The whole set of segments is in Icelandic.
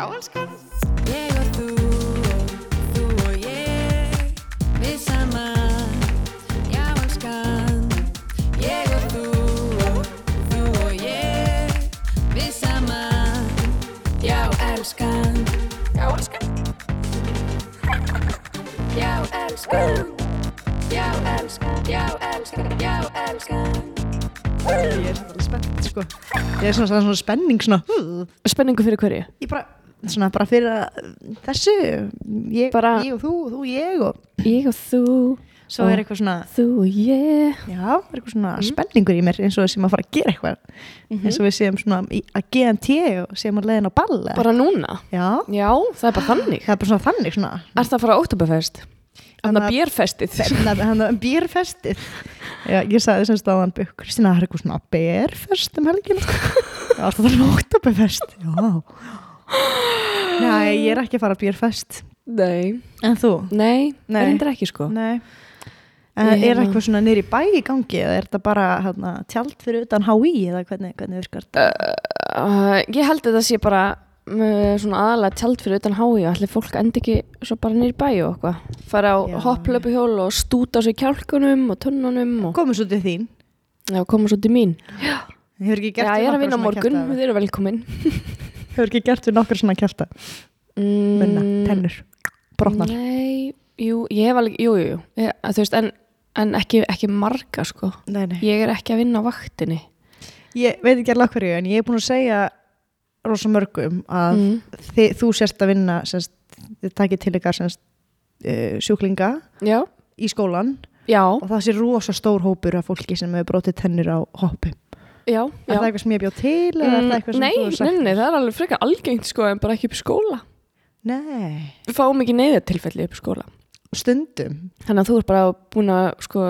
Já, elskan. Ég og þú og þú og ég Við saman Já, elskan Ég og þú og þú og ég Við saman Já, elskan Já, elskan. Já, elskan Já, elskan Já, elskan Já, elskan Ég er svona spennt, sko. Ég er svona, svona spenning, svona. Spenningu fyrir hverju? ég bara, svona bara fyrir að þessu, ég, Bara- ég og þú, þú og ég og Ég og þú svo er eitthvað svona, Þú og ég já, er eitthvað svona spenningur í mér eins og sem að fara að gera eitthvað. Eins og við séum svona að GNT og séum að leiðin á ball. eða- Bara núna? Já, Já, það er bara þannig það er bara svona þannig svona. Er það að fara á Oktoberfest? Þannig að bérfestið Þannig að hann er bérfestið. Ég sagði sem stáðan bygg, Kristina, það er eitthvað svona bérfest um helgina. Já, það er oktoberfest. Já. Nei, ég er ekki að fara að bérfest. Nei, En þú? nei, Nei. reyndir ekki sko Nei. En Ég er hérna- eitthvað svona nýri bæ í gangi eða er þetta bara hérna, tjald fyrir utan HÍ eða hvernig, hvernig virkar þetta? uh, Ég held að það sé bara uh, svona aðalega tjald fyrir utan hái og allir fólk endi ekki svo bara nýr bæ og eitthvað fara á hopplöpu hjól og stúta á sig kjálkunum og tönnunum og Komum svo til þín. já, koma svo til mín Já, ég er að vinna morgun, þið eru velkomin Hefur ekki gert við nokkur svona kjálta? Munna, tennur, brotnar. Nei, jú, ég hef alveg, jú, jú, jú ég, Þú veist, en, en ekki, ekki marga sko Nei, nei. Ég er ekki að vinna á vaktinni Ég veit ekki alveg hverju en ég er búin að segja rosa mörgum að mm. þið, þú sérst að vinna sérst, þið takið til ykkar sérst, uh, sjúklinga Já, í skólan já, og það sé rosa stór hópur af fólki sem hefur brotið tennur á hoppi. Já, Er það já. eitthvað sem ég bjóð til er það sem nei, nei, nei, það er alveg frekar algengt sko en bara ekki upp í skóla Nei, Við fáum ekki neyðartilfelli upp í skóla stundum. Þannig að þú ert bara búin að sko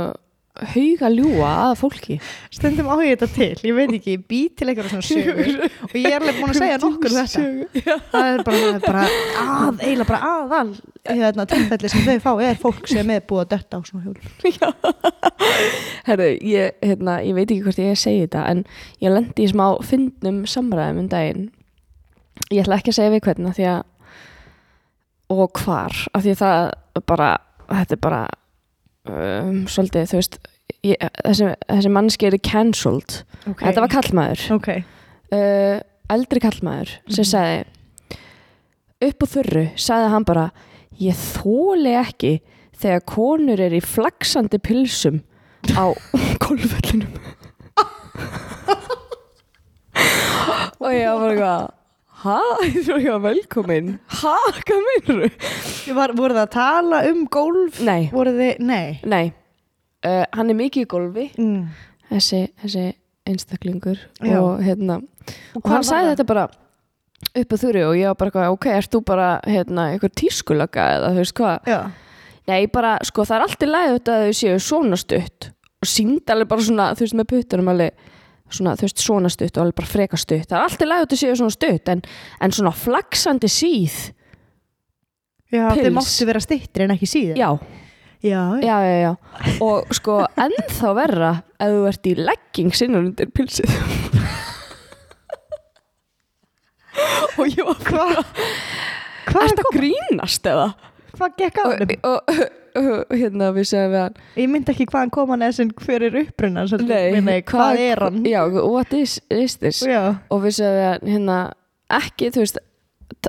hauga ljúa að fólki Stundum á ég þetta til. Ég veit ekki, ég bý til eitthvað svona sögur og ég er alveg búin að segja nokkur þetta. Já. Það er bara, það er bara að, eiginlega bara aðal hérna, tilfelli sem þau fá er fólk sem er búið að detta á svona hjól. Herðu, ég, hérna, ég veit ekki hvort ég segi þetta en ég lendi í smá fyndnum samræðum um daginn ég ætla ekki að segja við hvernig af því að og hvar, af því að það bara, þetta er bara um, svolítið, þú veist ég, þessi, þessi mannski eru cancelled Okay. þetta var kallmaður Ok, uh, eldri kallmaður sem Mhm. sagði upp úr þurru sagði hann bara ég þóli ekki þegar konur er í flaksandi pilsum á golfvellinum og ég var bara hæ, ég var eitthvað velkomin hæ, hvað meinur þú? Var, voru það að tala um golf? nei, þið, nei. nei uh, hann er mikið í golfi Mm. þessi, þessi einstaklingur Já. og hérna og hvar hann sagði þetta bara upp á þurru og ég var bara ok, ert þú bara hérna, eitthvað tískulöka eða þú veist hvað nei, bara, sko, það er alltaf læg þetta að þau séu svona stutt og sínd alveg bara svona, þú veist, með puttunum alveg svona, þú veist, svona stutt og alveg bara freka stutt það er alltaf læg þetta séu svona stutt en, en svona flaksandi síð Já, Pils. máttu vera stittri en ekki síður. já, Já, já. já, já, og sko, ennþá verra ef þú ert í leggings innan undir pilsið og ég var bara Hvað Ertu að grínast eða? Hvað gekk á hann? og, og, og hérna við segjum við hann Ég myndi ekki hvaðan kom hann eða sem hver er upprunnan. Nei, hvað er hann? Já, what is, is this? Já. Og við segjum við hann hérna ekki, þú veist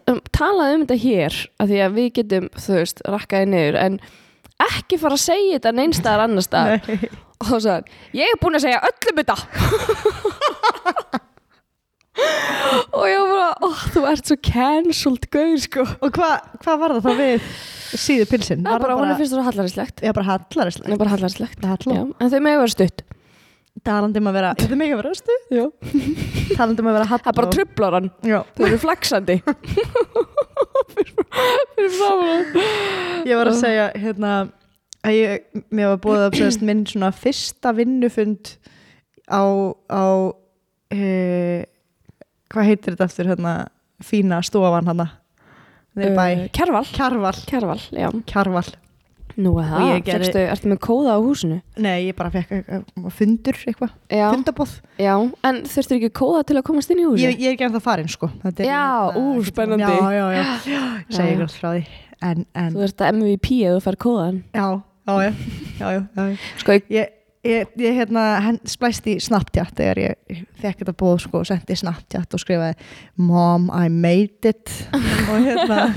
um, talaðu um þetta hér af því að við getum, þú veist, rakkaði niður en ekki fara að segja þetta neinstaðar annar stað Nei. og þá sagði ég er búin að segja öllum þetta og ég var bara ó, þú ert svo cancelled gauð sko. Og hvað hva var það þá við síðu pilsin? það er bara, hún finnst þú hallaríslegt. Já, bara það hallarislega. er bara hallaríslegt. Halla. Já, en þau með vera stutt. Talandi um að vera, þetta er mikið að vera stu Já. Talandi um að vera hall það bara trublar hann. Já, þau eru flaksandi fyrir, framan ég var að segja hérna að ég, mér var búið að minn svona fyrsta vinnufund á, á e, hvað heitir þetta eftir hérna? Fína stofan hana Uh, Kjarval, Kjarval, já. Kjarval. Nú Og það, ég gerði- fegstu, ertu með kóða á húsinu? Nei, ég bara fekk uh, fundur eitthvað, fundabóð já, en þurftur ekki kóða til að komast inn í húsinu? ég, ég er ekki ennþá farin sko. Er- Já, ú, ekkert- spennandi. Já, já, já. Já, segi ykkur frá því. En, en, Þú ert að MVP ef þú fær kóðan já, já, já, já, já, já. Sko, ég, Ég, ég, hérna, hann splæst í Snapchat þegar ég fekk þetta bóð sko og sendi Snapchat og skrifaði Mom, I made it. Og hérna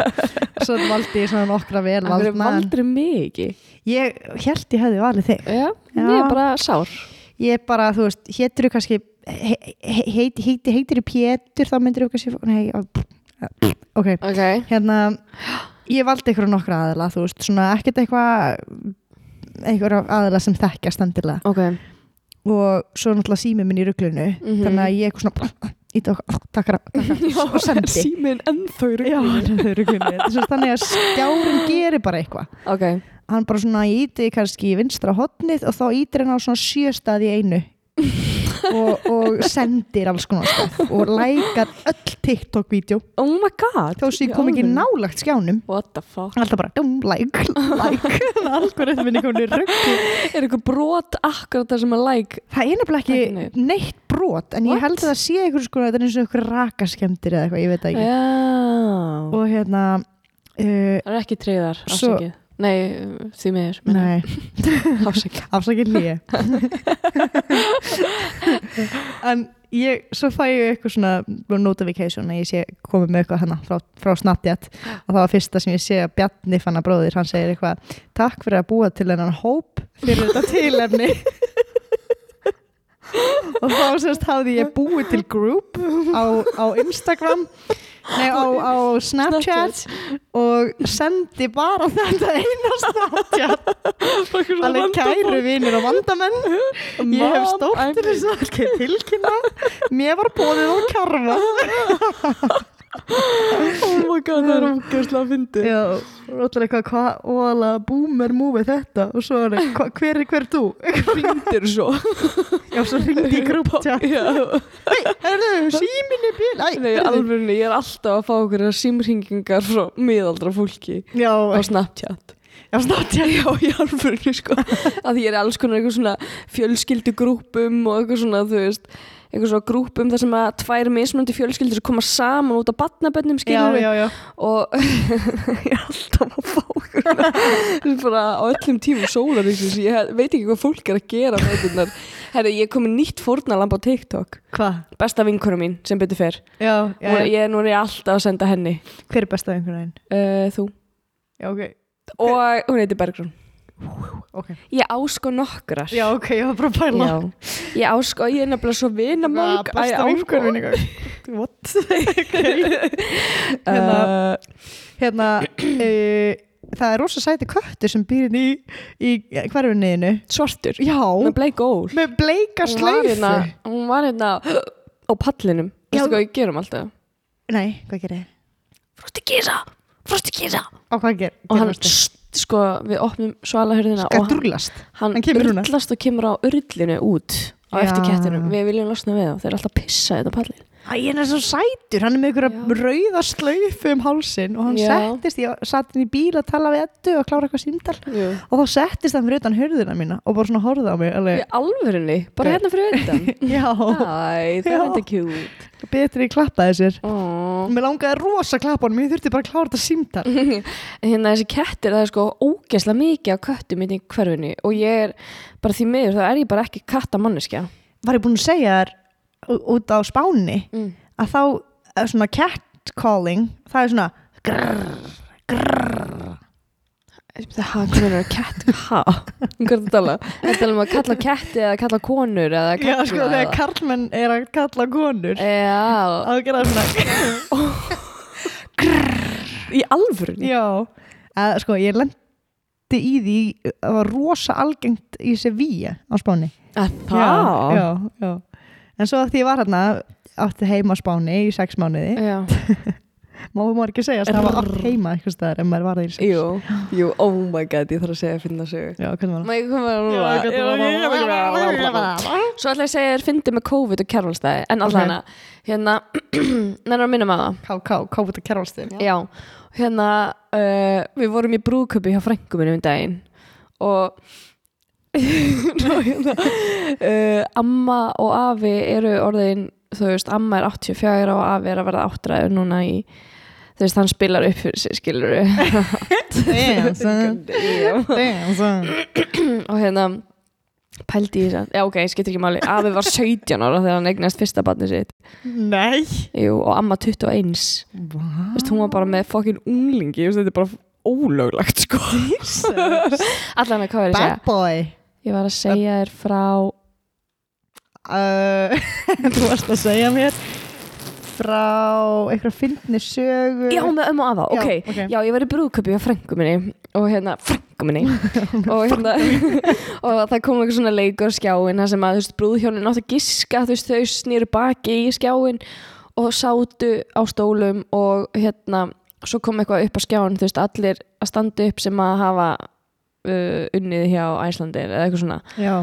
svo valdi ég svona nokkra vel það valdna en valdri mig ekki? Ég held ég hefði valið þig. Já, Já. ég er bara sár. Ég bara, þú veist, hétur þú kannski he, he, heiti, heiti, heitir þú Pétur þá myndir þú kannski nei, já, ok, hérna ég valdi ykkur nokkra aðila, þú veist svona ekkert eitthvað einhver aðila sem þekkjast endilega ok. Og svo náttúrulega sími minn í ruglunu Mhm. þannig að ég eitthvað svona ít og takkar og sendi. síminn Já, rugglinu. þannig að skjárin gerir bara eitthvað. Ok, hann bara svona íti kannski í vinstra hotnið og þá ítir hann á svona sjöstað í einu og, og sendir alls konar stöð og lækar öll TikTok-vídeó oh my god. Þó sem ég kom ekki nálagt skjánum. What the fuck? Alltaf bara, um, like, like. Algoritmin er komin í ruglu Er eitthvað brot akkurat það sem að like það er nefnilega Ekki neitt. brot en ég What? held að það sé einhver sko, þetta er eins og einhver rakaskemdir eða eitthvað, ég veit það ekki. Já. Og hérna uh, Það er ekki treyðar, afsakið Nei, því miður. Afsakið. Afsakið hlýja en ég svo fæ ég eitthvað svona notification að ég sé komið með eitthvað hana frá, frá Snapchat. Og það var fyrsta sem ég sé að Bjarni fanna bróðir, hann segir eitthvað takk fyrir að búa til hennan hóp fyrir þetta tilefni. Og þá sérst hafði ég búið til group á, á Instagram nei á, á Snapchat og sendi bara þetta eina Snapchat. Alveg kæru vinir og vandamenn. Ég hef stórt til þess að okay, tilkynna. Mér var bóðið á karfa Oh my god, það er umgjörslega að fyndi og allir eitthvað hvað óala boomer múið þetta? Og svo er hva, hver er hver þú? Fyndir svo já, svo ringdi í grúptjátt Já, herðu, síminni bíl Æ, nei, alveg, ég er alltaf að fá okkur símringingar frá miðaldra fólki já, á Snapchat. Já, snátt Já, í alveg, sko. Að ég er alls konar eitthvað svona fjölskyldugrúpum og eitthvað svona, þú veist eitthvað svona grúpum þar sem að tvær mismunandi fjölskyldur koma saman út á batnabönnum skilur já, já og ég er alltaf að fá okkur bara á öllum tímum sólaríksins ég veit ekki hvað fólk er að gera með þetta Herri, ég er komið nýtt fórnalamb á TikTok hvað? besta vinkonu mín sem betur fer já, já, Nú er- já. ég, nú er ég alltaf að senda henni hver er besta einhvern veginn? uh, þú já, ok, og hún heitir Bergrún ok ég ásko nokkrar já, ok, ég var bara að pæla Já. ég ásko, ég er nefnilega svo vina Já, málg besta vinkonu mín eitthvað. what? hérna, hérna uh, það er rosa sæti köttur sem býr inn í, í hverfinniðinu svartur. Já, með bleik ól. Með bleika hérna hún var hérna á pallinum. Veistu hvað við gerum alltaf? Nei, hvað gerir þið? frosti kísa, frosti kísa og hvað gerir og hann, sko, við opnum svalahörðina og hann, hann núna. urlast og kemur á urlinu út á eftir kettinum, við viljum losna við þá. Þeir eru alltaf að pissa þetta pallin Æ, hann er svo sætur, hann er með einhverja Já. rauða slöyfu um hálsin og hann Já. settist, ég satt inn í bíl að tala við ettu og klára eitthvað símdal Jú. og þá settist hann fyrir utan hurðina mína og bara svona horfði á mig í alveg, alvörinni, bara Ok. hérna fyrir utan já, Æ, það er Já. þetta kjút betri klappaði sér oh. Mér langaði rosa að klappa honum, ég þurfti bara að klára þetta símtal hérna þessi kettir, það er sko ógeðslega mikið á köttum inn í hverfinu og ég er bara því miður, það er ég bara ekki kattamanneskja Var ég búin að segja þér út á spáni mm. að þá svona catcalling það er svona grrr, grrr það hafa komið að kett hvað tala. Er þetta um að kalla ketti eða kalla konur eða Já, kalla sko, þegar karlmenn er að kalla konur já, að gera svona í alvörunni? Já, að, sko, ég lendi í því það var rosa algengt í Sevilla á spáni. Að já, það? já, já. En svo að því ég var hérna átti heima á spáni í sex mánuði. Já. má maður ekki segja að það var átt heima eitthvað staðar en maður var það í sex. Jú, jú, oh my god, ég þarf að segja að finna sögu. Já, hvernig var Má ég koma að Já, hvernig núna? Svo ætla ég að segja þér fyndi með COVID og kjærvalstæði En alltaf hana, hérna Nennar að minna með það. KK, káfut og kjærvalstin Já, hérna uh, Við vorum í brúðköpi hjá frængu minni um daginn Og uh, Amma og afi eru orðin Þú veist, amma er 84 og afi er að verða áttræður núna í Þú veist, hann spilar upp fyrir sig, skilur son. og hérna pældi í þess að, já ok, skiptir ekki máli. Afi var 17 ára þegar hann eignast fyrsta barni sitt. Nei. Jú, og amma 21 Vá. Vist, hún var bara með fokkin unglingi þetta er bara ólöglegt sko. Allan að hvað er ég að segja? Bad boy ég var að segja þér frá uh, Þú varst að segja mér frá eitthvað fyndni sögu. Já, með ömmu afa, ok, Já, ok. já, ég var í brúðköpi á frængu minni og hérna, frængu minni. Og hérna og það kom eitthvað svona leikur skjáin þar sem að, þú veist, brúðhjónin áttu að giska þú veist, þau snýru baki í skjáin og sátu á stólum og hérna, svo kom eitthvað upp á skjáin þú veist, allir að standa upp sem að hafa uh, unnið hjá Æslandir eða eitthvað svona. Já.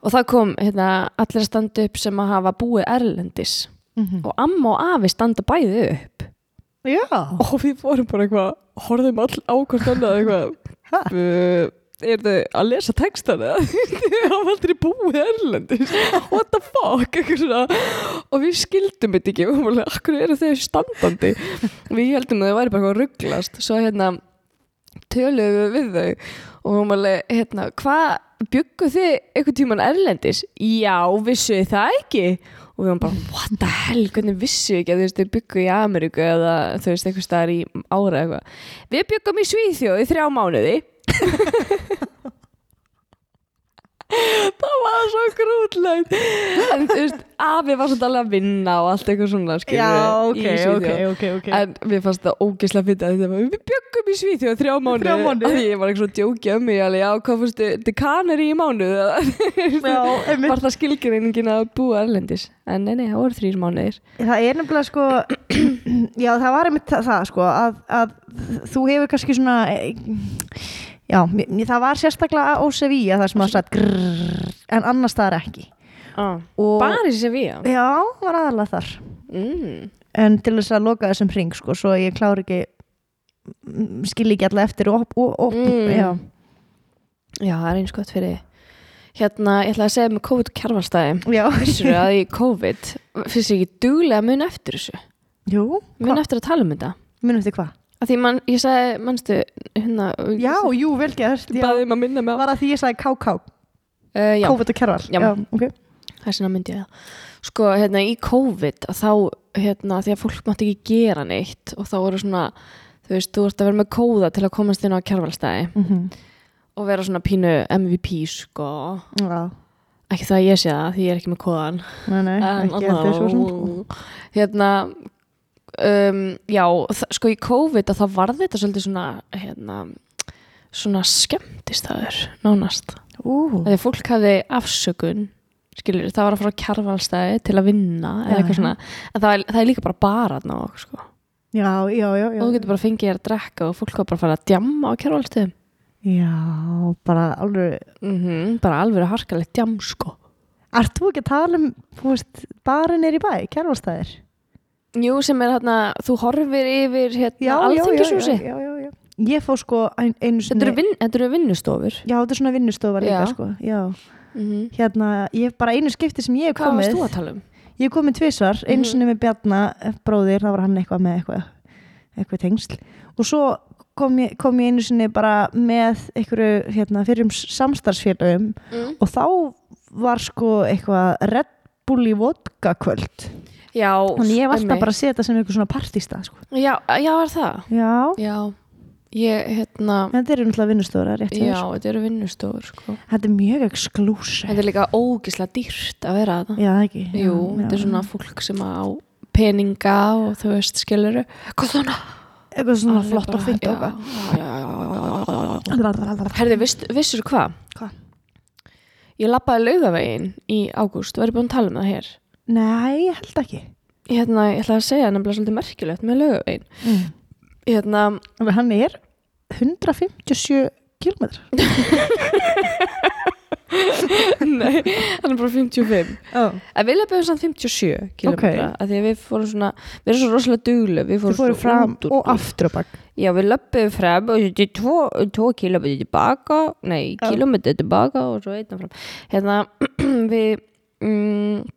Og það kom, hérna, allir að standa upp sem að hafa búið erlendis. Mhm. og amma og afi standa bæði upp. Já. Og við fórum bara eitthvað horfðum all á hvort annað eitthvað uh, er þau að lesa textana? Þau hafa aldrei búið erlendis. What the fuck? Eitthvað svona. Og við skildum þetta ekki. Og við varum alveg, akkur eru þau standandi? Við heldum að þau væri bara rugglast svo hérna töluðum við við þau og hún var alveg, hérna, hvað byggu þið einhvern tíman erlendis? Já, vissu þið það ekki? Og við varum bara, what the hell, hvernig vissu ekki að þú veist, þið byggu í Ameríku eða þú veist, eitthvað staðar í ára eitthvað. Við byggum í Svíþjóð í þrjá mánuði. það var svo grútlegt en þú veist, afi var svolítið alveg að vinna og allt eitthvað svona Já, við, ok, í Svíþjóð. ok, ok, ok En mér fannst það ógislega fyndið að þetta var Við bjöggum í Svíþjóð þrjá mánuði. Af Því ég var ekki svona að djókja um mig Já, hvað fórstu, þetta er kanari í einmitt. Var það skilgreiningin að búa erlendis En nei, nei, það voru þrýr mánuðir Það er nefnilega sko Já, það var einmitt það, sko að, að þú hefur kannski svona Já, mér- það var sérstaklega á Sevilla það sem að satt grrrr, en annars það er ekki ah. Bara í Sevilla Já, var aðalega þar mm. en til þess að loka þessum hring sko, svo ég klári ekki mm, skil ekki alla eftir og, og Mm. já, Já, það er eins gott fyrir þig. Hérna, ég ætla að segja með COVID og kjarvalstæði já, Vissur að í COVID Fyrst ekki duglega mun eftir þessu jú Mun eftir að tala um þetta munum þið hvað? Að því man, ég sagði, manstu, hérna Já, jú, vel gert já. Baði um að minna mig á. Var að því ég sagði KK uh, Já, COVID og Kjærval Já. ok. Þess vegna myndi ég það. Sko hérna í COVID að þá hérna því að fólk mátti ekki gera neitt og þá voru svona þú veist, þú ert að vera með kóða til að komast inn á kjærvalstæði mm og vera svona pínu MVP sko. Já, ekki það að ég sé það því ég er ekki með kóðan nei, nei, ekki eftir svo sem. sko. hérna um, já, sko í COVID að það varði þetta svolítið svona hérna svona skemmtistæður nánast að því fólk hafði afsökun skilur, það var að fara á kjarvalstæði til að vinna eða Já, eitthvað já. svona en það er, það er líka bara bara þarna og, sko. já, já, já, já. og þú getur bara fengið þér að drekka og fólk var bara að fara að djamma á kjarvalstöðum Já, bara alveg mm bara alveg harkalegt djam sko Ert þú ekki að tala um, þú veist, barinn er í bæ, kjærvalstæðir? Jú, sem er hérna, þú horfir yfir hérna já. Ég fór sko ein, einu þetta, sinni eru vin, þetta eru vinnustofur Já, þetta er svona vinnustofa líka sko Já, mm hérna, ég bara einu skipti sem ég hef Hvað varst komið þú að tala um? Ég hef komið tvisvar, einu Mhm. sinni með Bjarna eh, þá var hann eitthvað með eitthvað eitthvað tengsl og svo kom ég, kom ég einu sinni bara með einhverju, hérna, fyrir um samstarfsfélagum Mm. og þá var sko eitthvað Red Bull í vodka kvöld Já, Þannig ég hef alltaf bara að setja þetta sem eitthvað svona partistað sko. Já, já, er það? Já, Já, ég, hérna þetta eru náttúrulega vinnustóra rétt hjá þér, Já, þetta eru vinnustofur sko Þetta er mjög exklúsi Þetta er líka ógislega dýrt að vera Já, það ekki Jú, já, þetta er já. svona fólk sem á peninga og þú veist, skiluru Hvað svona? Eitthvað svona Alveg flott og bara- fint já, og eitthvað já, já, já, já, já, já. Herði, viss, vissur hvað? Hvað? Ég lappaði laugavegin í ágúst, verður búin að tala um það hér Nei, ég held ekki hérna, ég ætla að segja nefnilega svolítið merkilegt með lögavegin mm. hérna, hann er 157 kilometrar nei, hann er bara 55 oh. en við löpum samt 57 km Ok. af því að við fórum svona við erum svo rosalega duglu við fórum fóru svo fram og bíl. aftur og bak já, við löpum fram og þetta er 2 km tilbaka nei, Já. kilometri tilbaka og svo einna fram hérna, við mm,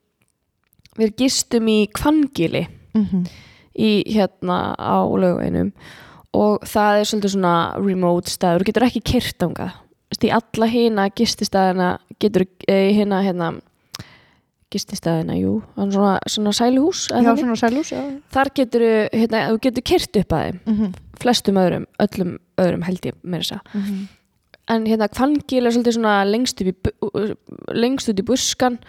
við gistum í Kvangili mm -hmm. í hérna á lögveinum og það er svolítið svona remote staður, þú getur ekki kyrt ánga í alla hina gististæðina getur eh, hina hérna gististæðina, jú svona, svona sæluhús já, svona já. þar getur hérna, þú getur kyrt upp að þeim Mm -hmm. flestum öðrum, öllum öðrum held ég meira þess að en hérna kvangil er svolítið svona lengst upp í, lengst út í buskan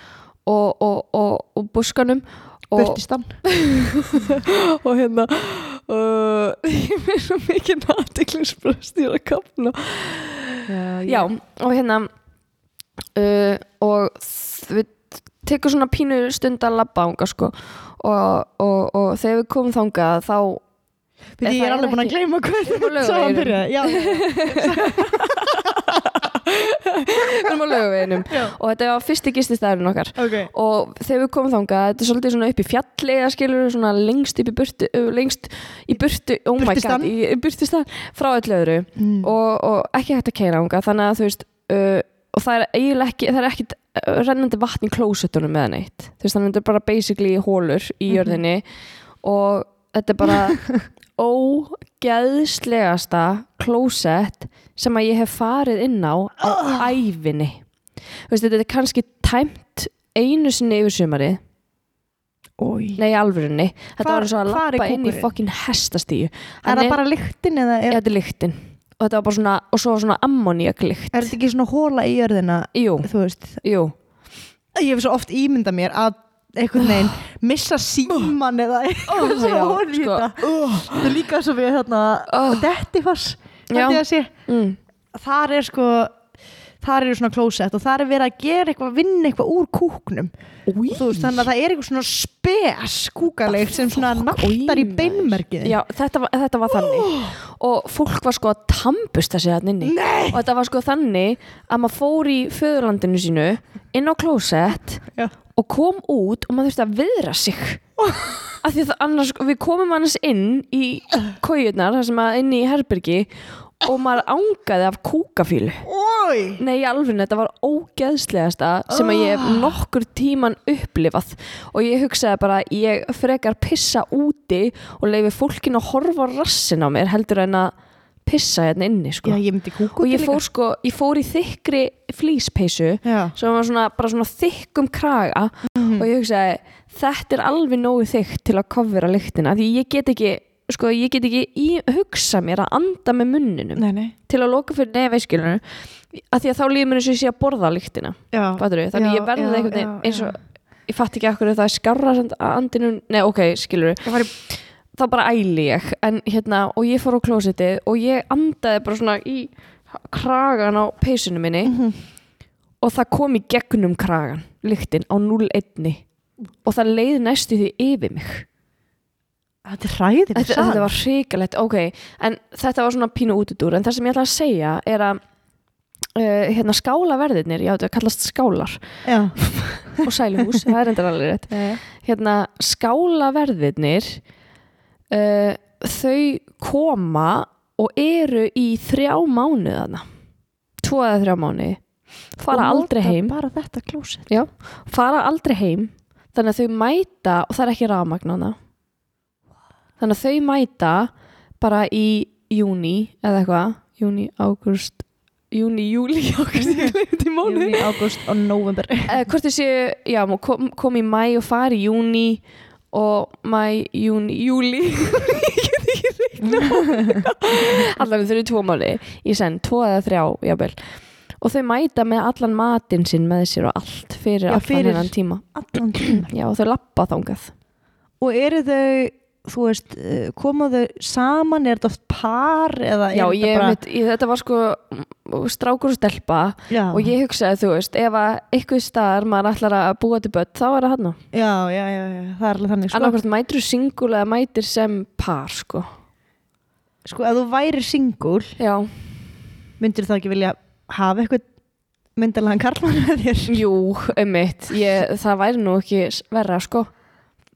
og, og, og, og buskanum og, Börtistan og hérna uh, ég er svo mikið náttúrulega ég er að kapna já, og hérna uh, og við tekum svona pínu stund að labba ánga sko. Og, og, og þegar við komum þangað þá Við ég er alveg búin að gleyma hvað Við erum á við erum á laugaveginum. Já. og þetta var fyrsti gististæðurinn okkar. Ok. Og þegar við komum þangað þetta er svolítið svona upp í fjalli að skilur svona lengst upp í burtu lengst í burtu, oh my god í, í burtustan frá öllu öðru. Mm. og, og ekki hægt að keira þangað þannig að þú veist uh, og það er eiginlega ekki, það er ekkit rennandi vatn í klósettunum með neitt. Þú veist þannig að þetta er bara basically hólur í Mhm. jörðinni. Og þetta er bara ógeðslegasta klósett sem að ég hef farið inn á á ævinni. Þú veist þetta er kannski tæmt einu sinni yfir sumarið. Ói nei í alvörunni. Þetta var svo að er lappa inn í fokkin hestastíu. Er það bara lyktin eða ja, er, þetta er lyktin. Og þetta var bara svona og svo svona ammoniaklykt er þetta ekki svona hóla í jörðina? Jú, jú. Ég hef svo oft ímyndað mér að einhvern veginn missa síman eða eitthvað já, svo horfði sko. þetta Það er líka svo við hérna Oh. Dettifoss Mm. Þar er sko þar eru svona klósett og þar er verið að gera eitthvað vinna eitthvað úr kúknum. Veist þannig að það er eitthvað svona spes kúkalegt sem svona nattar í beinmerkið Já, þetta var, þetta var þannig. Og fólk var sko að tampusta sig hann inni. Nei. og þetta var sko þannig að maður fór í föðurlandinu sínu inn á klósett Já. og kom út og maður þurfti að viðra sig af því að annars, við komum annars inn í kójurnar, þar sem að inn í herbergi og maður ángaði af kúkafílu Ói Nei, alveg, þetta var ógeðslegasta sem að ég hef nokkur tíman upplifað. Og ég hugsaði bara ég frekar pissa úti og leifi fólkin að horfa rassin á mér heldur en að pissa hérna inni sko. Já, ég og ég fór sko, ég fór í þykri flýspeysu Já, sem var svona, bara svona þykkum kraga Mhm. og ég hugsaði, þetta er alveg nógu þykkt til að kofvera lyktina. Því ég get ekki, sko, ég get ekki í, hugsa mér að anda með munninum nei, nei. til að loka fyrir nefnveiskilunum að því að þá líður mér eins og ég sé að borða lyktina þannig ég verði veginn já, eins og ég fatt ekki akkur það er skarra að andinu, nei ok, skilur þá bara æli ég en hérna, og ég fór á klósitið og ég andaði bara svona í kragan á peysunum minni. Mhm. Og það kom í gegnum kragan lyktin á 0-1 og það leiði næstu því yfir mig. Þetta er hræðið þetta, þetta var hrikalegt, ok. En þetta var svona pínu útudúr en það sem ég ætla að segja er að uh, hérna skálaverðirnir, já þetta kallast skálar. Já, og sæluhús, það er endur alveg rétt. Já, hérna skálaverðirnir uh, þau koma og eru í þrjá mánuðana tvo eða þrjá mánuði fara aldrei heim. Bara þetta klósett. Já, fara aldrei heim þannig að þau mæta og það er ekki rafmagnana þannig að þau mæta bara í júni eða eitthvað, júni, ágúst. Júni, júli, ágúst Júni, ágúst og november uh, hvort séu, já, kom, kom í mæ og fari í júni og mæ, júni, júli ég get ekki reikna allavega þau eru tvo máli í senn, tvo eða þrjá, jábel og þau mæta með allan matinn sinn með sér og allt fyrir Já, allan fyrir- hennan tíma. Allan tíma. Já, og þau lappa þangað. Og eru þau þú veist, uh, komaðu saman? Er þetta oft par eða Já, er ég, þetta bara mitt, ég, þetta var sko mm, strákur og stelpa. Já, og ég hugsaði, þú veist, ef að eitthvað staðar maður ætlar að búa til börn, þá er það hann já, já, já, já, það er alveg þannig sko, annarkvæmt mætir þú singul eða mætir sem par, sko. Sko, ef þú væri singul Já, myndir þá ekki vilja hafa eitthvað myndarlegan karlmann með þér? Jú, ummitt ég, það væri nú ekki verra, sko.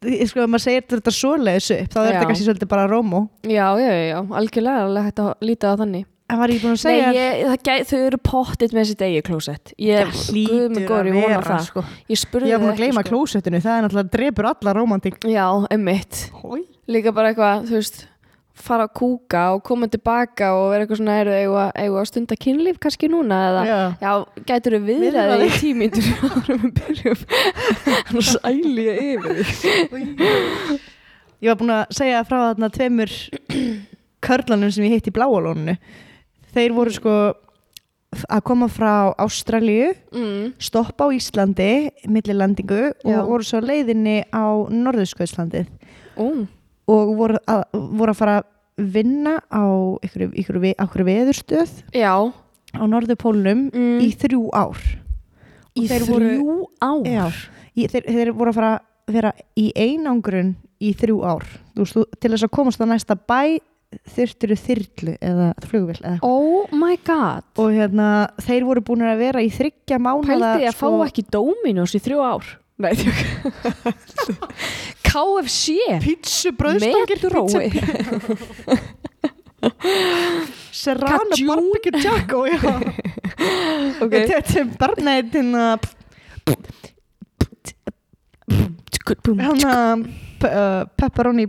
Ég- sko, ef maður segir þetta svoleiðis upp þá er þetta kannski svolítið bara rómó. Já, já, já, algjörlega alveg hægt að líta á þannig. En var ég búin að Nei, segja ég, það gæ, þau eru pottit með sitt eigi klósett. Ég, guð mig góður, ég vona það. sko. Ég spurði ég var búin að gleyma sko. klósettinu það er náttúrulega drepur alla rómantík. Já, ummitt Líka bara eitthvað, þú veist fara að kúka og koma tilbaka og vera eitthvað svona, eru eigu að, að stunda kynlíf kannski núna? Eða Já. Já, gætur við viðræði í tímyndur árum við byrjum? Hann sæli ég yfir ég var búin að segja frá þarna tveimur körlanum sem ég heitti í bláalónu þeir voru sko að koma frá Ástralíu mm. stoppa á Íslandi millilendingu og Já. voru svo leiðinni á Norðurskauðslandið Ó, og voru að, voru að fara að vinna á ykkur, ykkur, ykkur veðurstöð Já, á Norðurpólnum mm. í þrjú ár. Í þeir þrjú voru- ár Já, í, þeir, þeir voru að fara að vera í einangrun í þrjú ár. Veist, til þess að komast á næsta bæ þurftur þyrlu eða flugvill. Oh my god. Og hérna, þeir voru búin að vera í þryggja mánuða Pældi ég að fá ekki Dominos í þrjú ár? Nei, þjók KFC pítsu Metrói Serrano barbecue Jacko þetta er p- uh, pepperoni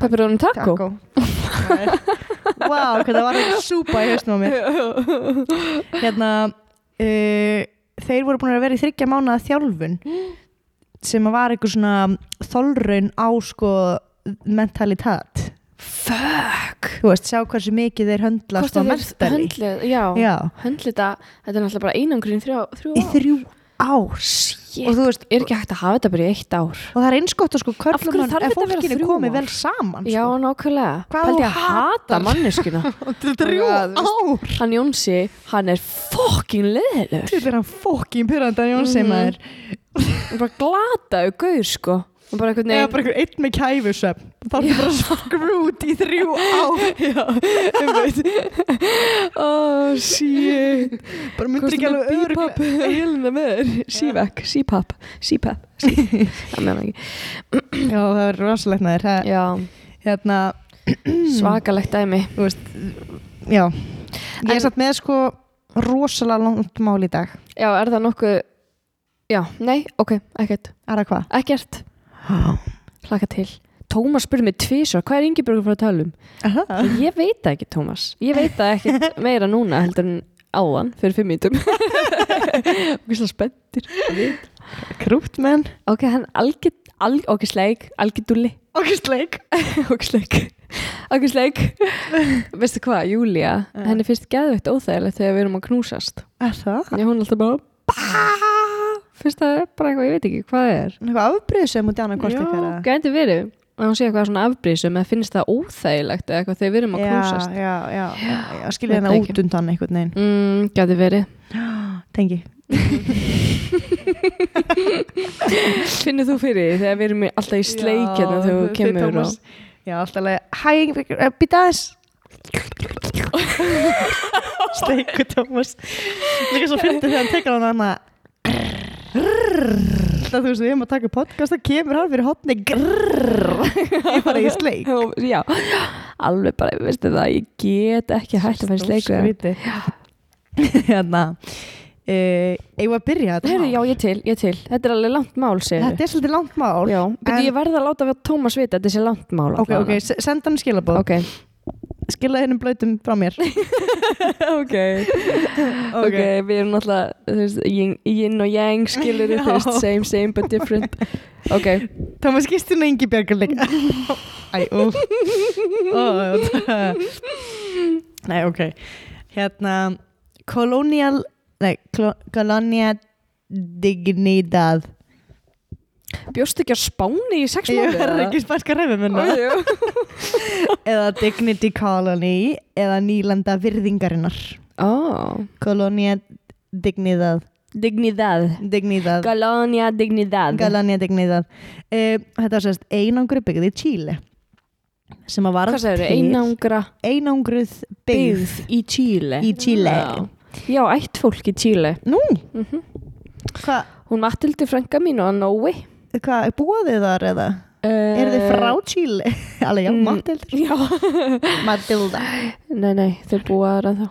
Pepperoni taco? wow, það var ekki súpa í hausnum á mér. Hérna uh, þeir voru búin að vera í þryggja mánuða þjálfun sem var eitthvað svona þolraun á sko mentalitat Fuck! Þú veist, sjá hversu mikið þeir höndla sko mentali. höndlið Já, já, höndlið þetta Þetta er náttúrulega bara einangrun í þrjú, þrjú í ár. þrjú ár. Og þú veist, Er ekki hægt að hafa þetta bara í eitt ár? Og það er eins gott að sko körlumann ef fólkinu ár? vel saman Já, sko. nákvæmlega. Hvað Pældi þú að hata er þrjú Já, ár. Hann Jónsi, hann er fucking leðilegur Þetta er hann fokkin pyrranda Jónsi Mhm. maður. Bara glataðu gaur sko Og bara einhvern Eða veginn bara einhver einn með kæfusöp Þá er bara skrút í þrjú ár. Já, ég veit. Oh, shit. Bara myndir ekki alveg Bípap, vélina með þér? Sívek, sípap, sípap Það meðan ekki. Já, það er rosalegt það- Já, Hérna, svakalegt dæmi. Þú veist Já. Ég er satt með sko rosalega langt mál í dag. Já, er það nokkuð Já, nei, ok, ekkert. Er það hvað? Ekkert, hlaka til. Tómas spurði mig tvísvar, hvað er Ingeborg fara að tala um? Aha. Ég veit það ekki, Tómas. Ég veit það ekkert meira núna heldur en áðan fyrir fimm mítum Og svo spenntir. Krútt menn. Ok, hann algjör, al, ok, sleik, algjör dulli Ok, sleik Ok, sleik Ok, sleik Veistu hvað, Júlia, henni finnst geðveitt óþægilegt þegar við erum að knúsast. Er það? Já, hún er alltaf bara "Bá." Finnst það bara eitthvað, ég veit ekki hvað það er. Eitthvað afbrýðsum út í annað hvort Já, ykkar eða? gæti verið. Að hún sé eitthvað svona afbrísum eða finnst það óþægilegt eða eitthvað þegar við erum að knúsast. Já, já, já, já, já skilja það út undan einhvern veginn. Mm, Gæti verið. Tengi. Finnur þú fyrir þegar við erum alltaf í sleik hérna þegar þú kemur og... Já, alltaf alveg Hæ, býta aðeins. Steiku Tómas Líka svo fyndi þegar hann tekur hann Það þú veist, við erum að taka podcast það kemur hann fyrir hotni Ég bara í sleik Já, alveg bara, veistu það, ég get ekki hægt að færa. Skrítið. Hérna uh, Eigum við að byrja þetta mál? já, ég til, ég til. Þetta er alveg langt mál, Þetta er svolítið langt mál Já, en- ég verða að láta við Tómas vita að þetta sé langt mál. Ok, ok, senda hann skilabóð Ok, Skila hennum blöytum frá mér. Ok, ok, við erum veist, yin, og yang Já. same, same but different. Ok, Tómas Kristinn og Ingi Björgur líka. Æ, ú Ó, það- Nei, ok. Hérna Colonial Nei, Colonia Dignidad Bjóstu ekki á Spáni í sex Ég mánuði? er ekki spænska ræfum minna. Eða Dignity Colony eða nýlanda virðingarinnar. Ó, Colonia Dignidad. Dignidad. Dignidad. Galonia dignidad. Galania Dignidad. Uh, Þetta var sérst einangru byggð í Chile sem að var Hvað segir þau? Einangra einangruð byggð byggð í Chile? í Chile. Já, Já ætt fólk í Chile. Nú, mm hvað Hún Matildi frænka mín og Nói hva, búið þið þar eða? uh, Er þið frá Chile? Alveg, já, mm, Matilda. Já. Matilda. Nei, nei, þau búa þar en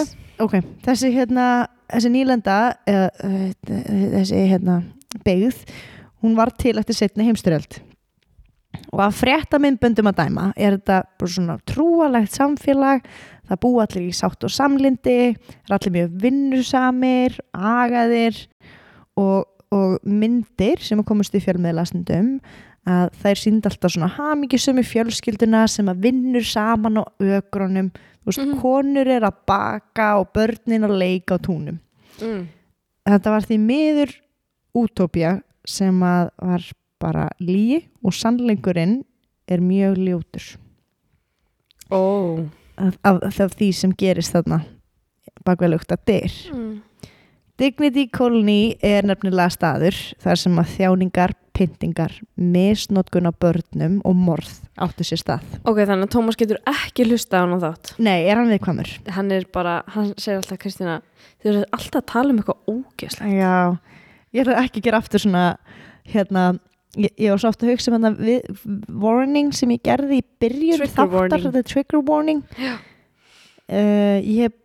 þá ok, þessi hérna þessi nýlenda eða, uh, þessi hérna byggð hún var til eftir setni heimstyrjöld og að frétta myndböndum að dæma er þetta svona trúalegt samfélag. Það búa allir í sátt og samlindi er allir mjög vinnusamir agaðir og, og myndir sem að komast í fjölmiðlasendum að þær sínd alltaf svona hamingisömi fjölskylduna sem að vinnur saman á ögrunum veist, Mhm. konur er að baka og börnin að leika á túnum mm. þetta var því miður útópía sem að var bara líi og sannleikurinn er mjög ljótur Ó af, af, af því sem gerist þarna bakveðlugt að dyr mm. Dignity Colony er nefnilega staður þar sem að þjáningar, pyntingar, misnótkun á börnum og morð áttu sér stað. Ok, þannig að Tómas getur ekki hlusta á hann á þátt Nei, er hann viðkvæmur? Hann er bara, hann segir alltaf Kristína Þau eru alltaf að tala um eitthvað ógeðslega Já, ég ætla ekki að gera aftur svona hérna, ég, ég var svo oft að hugsa um hérna við, warning sem ég gerði í byrjun Trigger þáttar, warning. þetta trigger warning Já. uh, ég hef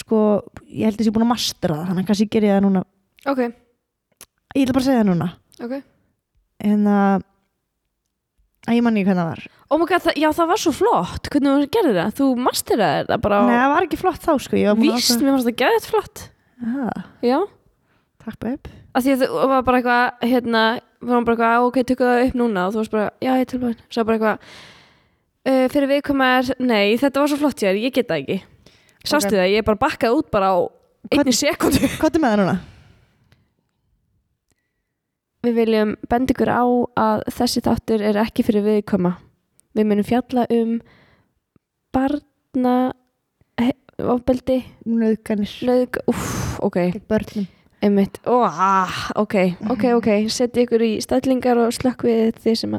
sko, ég held að ég er búin að mastera það, þannig að kannski ger ég það núna. Ok, ég ætla bara að segja það núna. Ok. En að að ég manni hvernig það var. Oh my god, það, já það var svo flott. Hvernig þú gerði það? Þú masteraði þetta bara á Nei, það var ekki flott þá sko. Ég var búin að Víst, mér fannst það geðið flott. Ah, Já, Takk babe af því að þú var bara eitthvað hérna, var hann bara eitthvað, ok, tökum það upp núna. Og þú varst bara, já, ég er tilbúin. Svo bara eitthvað uh, fyrir viðkoma er, nei, þetta var svo flott hér, ég get það ekki sástu Ok. það, ég bara bakkaði út bara á einni sekundu Hvað er með það núna? Við viljum benda ykkur á að þessi þáttur er ekki fyrir viðkoma við munum fjalla um barna ofbeldi, Nauðganir. Lög uff, ok, gegn börnum. Einmitt. Oh, ah, ok, ok, ok. Setja ykkur í stællingar og slökk við því sem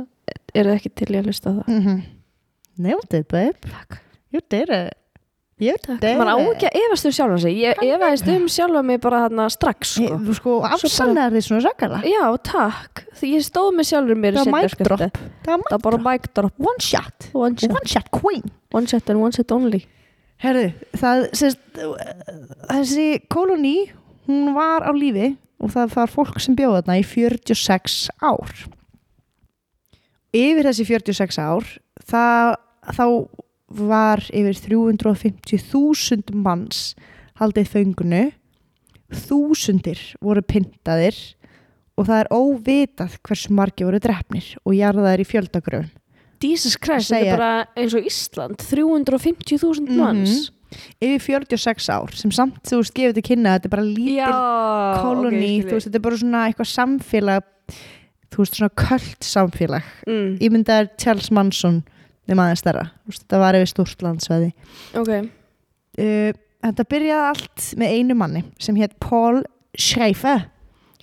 eru ekki til í að hlusta á það. Mm -hmm. Nailed it babe Takk. You did it Did maður á ekki að efast um sjálfan sig. Ég efaðist um sjálfa mig bara þarna strax sko. Hey, sko, afsannar því svona sakala já, takk, því ég stóð með sjálfur mér í Það var mic drop. Það var bara mic drop. One shot. One shot, One shot queen. One shot and one shot only. Herðu, það sést, þessi koloni hún var á lífi og það var fólk sem bjóða þarna í 46 ár. Yfir þessi 46 ár það, þá var yfir 350.000 manns haldið föngunu þúsundir voru pyntaðir og það er óvitað hversu margi voru drefnir og jarðaðir í fjöldagröfum. Jesus Christ, þetta er bara eins og Ísland 350.000 Mhm. manns. Yfir 46 ár sem samt þú veist gefið til kynna þetta er bara lítil koloni, þú veist, þetta er bara svona eitthvað samfélag þú veist, svona köld samfélag. Mm, ég myndi að Charles Manson þeim aðeins stærra, þetta var yfir stórt landsvæði. Ok, uh, þetta byrjaði allt með einu manni sem hétt Paul Schreifer.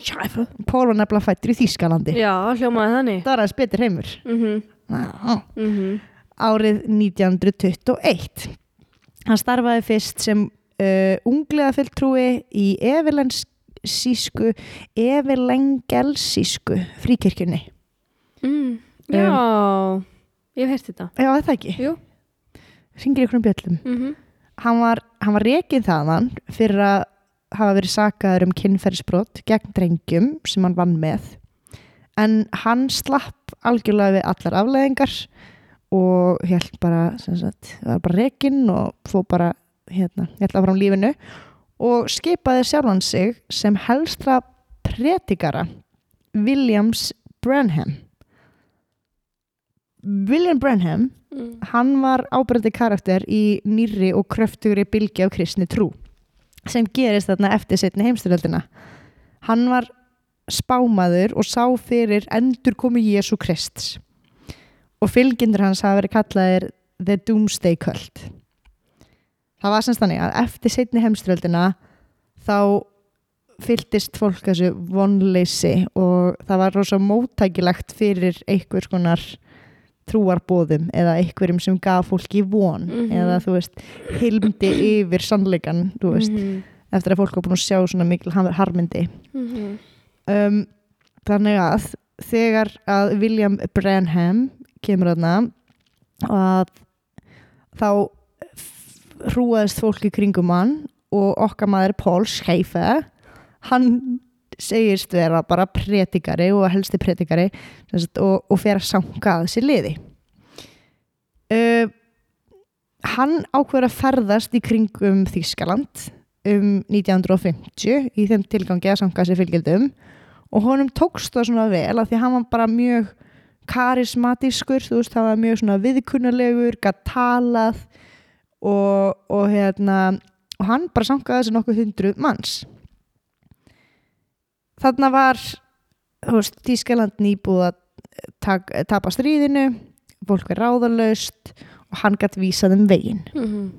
Schreifer? Paul var nefnilega fættur í Þýskalandi. Já, hljómaði þannig. Það var aðeins betur heimur. Mm -hmm. árið 1921 hann starfaði fyrst sem uh, unglega fulltrúi í evilensísku evilengelsísku fríkirkjunni. Mm, já ég hef heyrt þetta. Já, er það ekki? Jú. ringir ykkur um bjöllum. Mm -hmm. hann var, hann var rekin þaðan fyrir að hafa verið sakaður um kynferðisbrot gegn drengjum sem hann vann með. En hann slapp algjörlega við allar afleðingar og held bara sem sagt, var bara rekin og fó bara hérna, held áfram lífinu og skipaði sjálfan sig sem helstra pretikara Williams Branham William Branham mm. hann var ábyrgandi karakter í nýrri og kröftugri bylgi af kristni trú sem gerist þarna eftir setni heimstyröldina hann var spámaður og sá fyrir endur komi Jésu Krist og fylgjendur hans hafa verið kallaðir The Doomsday Cult. Það var semst þannig að eftir setni heimströldina þá fylltist fólk þessu vonleysi og það var rosa móttækilegt fyrir einhvers konar trúarbóðum eða einhverjum sem gaf fólki von Mhm. eða þú veist hilmdi yfir sannleikan þú veist, Mhm. eftir að fólk var búin að sjá svona mikil har- harmindi Mhm. um, þannig að þegar að William Branham kemur þarna að þá hrúaðist fólk í kringum hann og okkar maður Paul Schäfer hann segist vera bara pretikari og helsti pretikari og, og fer að sanga að þessi liði. Uh, hann ákveður að ferðast í kringum Þískaland um 1950 í þeim tilgangi að sanga sér fylgildum og honum tókst það svona vel af því að hann var bara mjög karismatískur, þú veist, það var mjög svona viðkunnalegur, gætt talað og, og hérna og hann bara sangaði þessi nokkuð hundruð manns þarna var veist, Þískaland nýbúð að tak, tapa stríðinu fólk er ráðalaust og hann gætt vísað um veginn Mhm.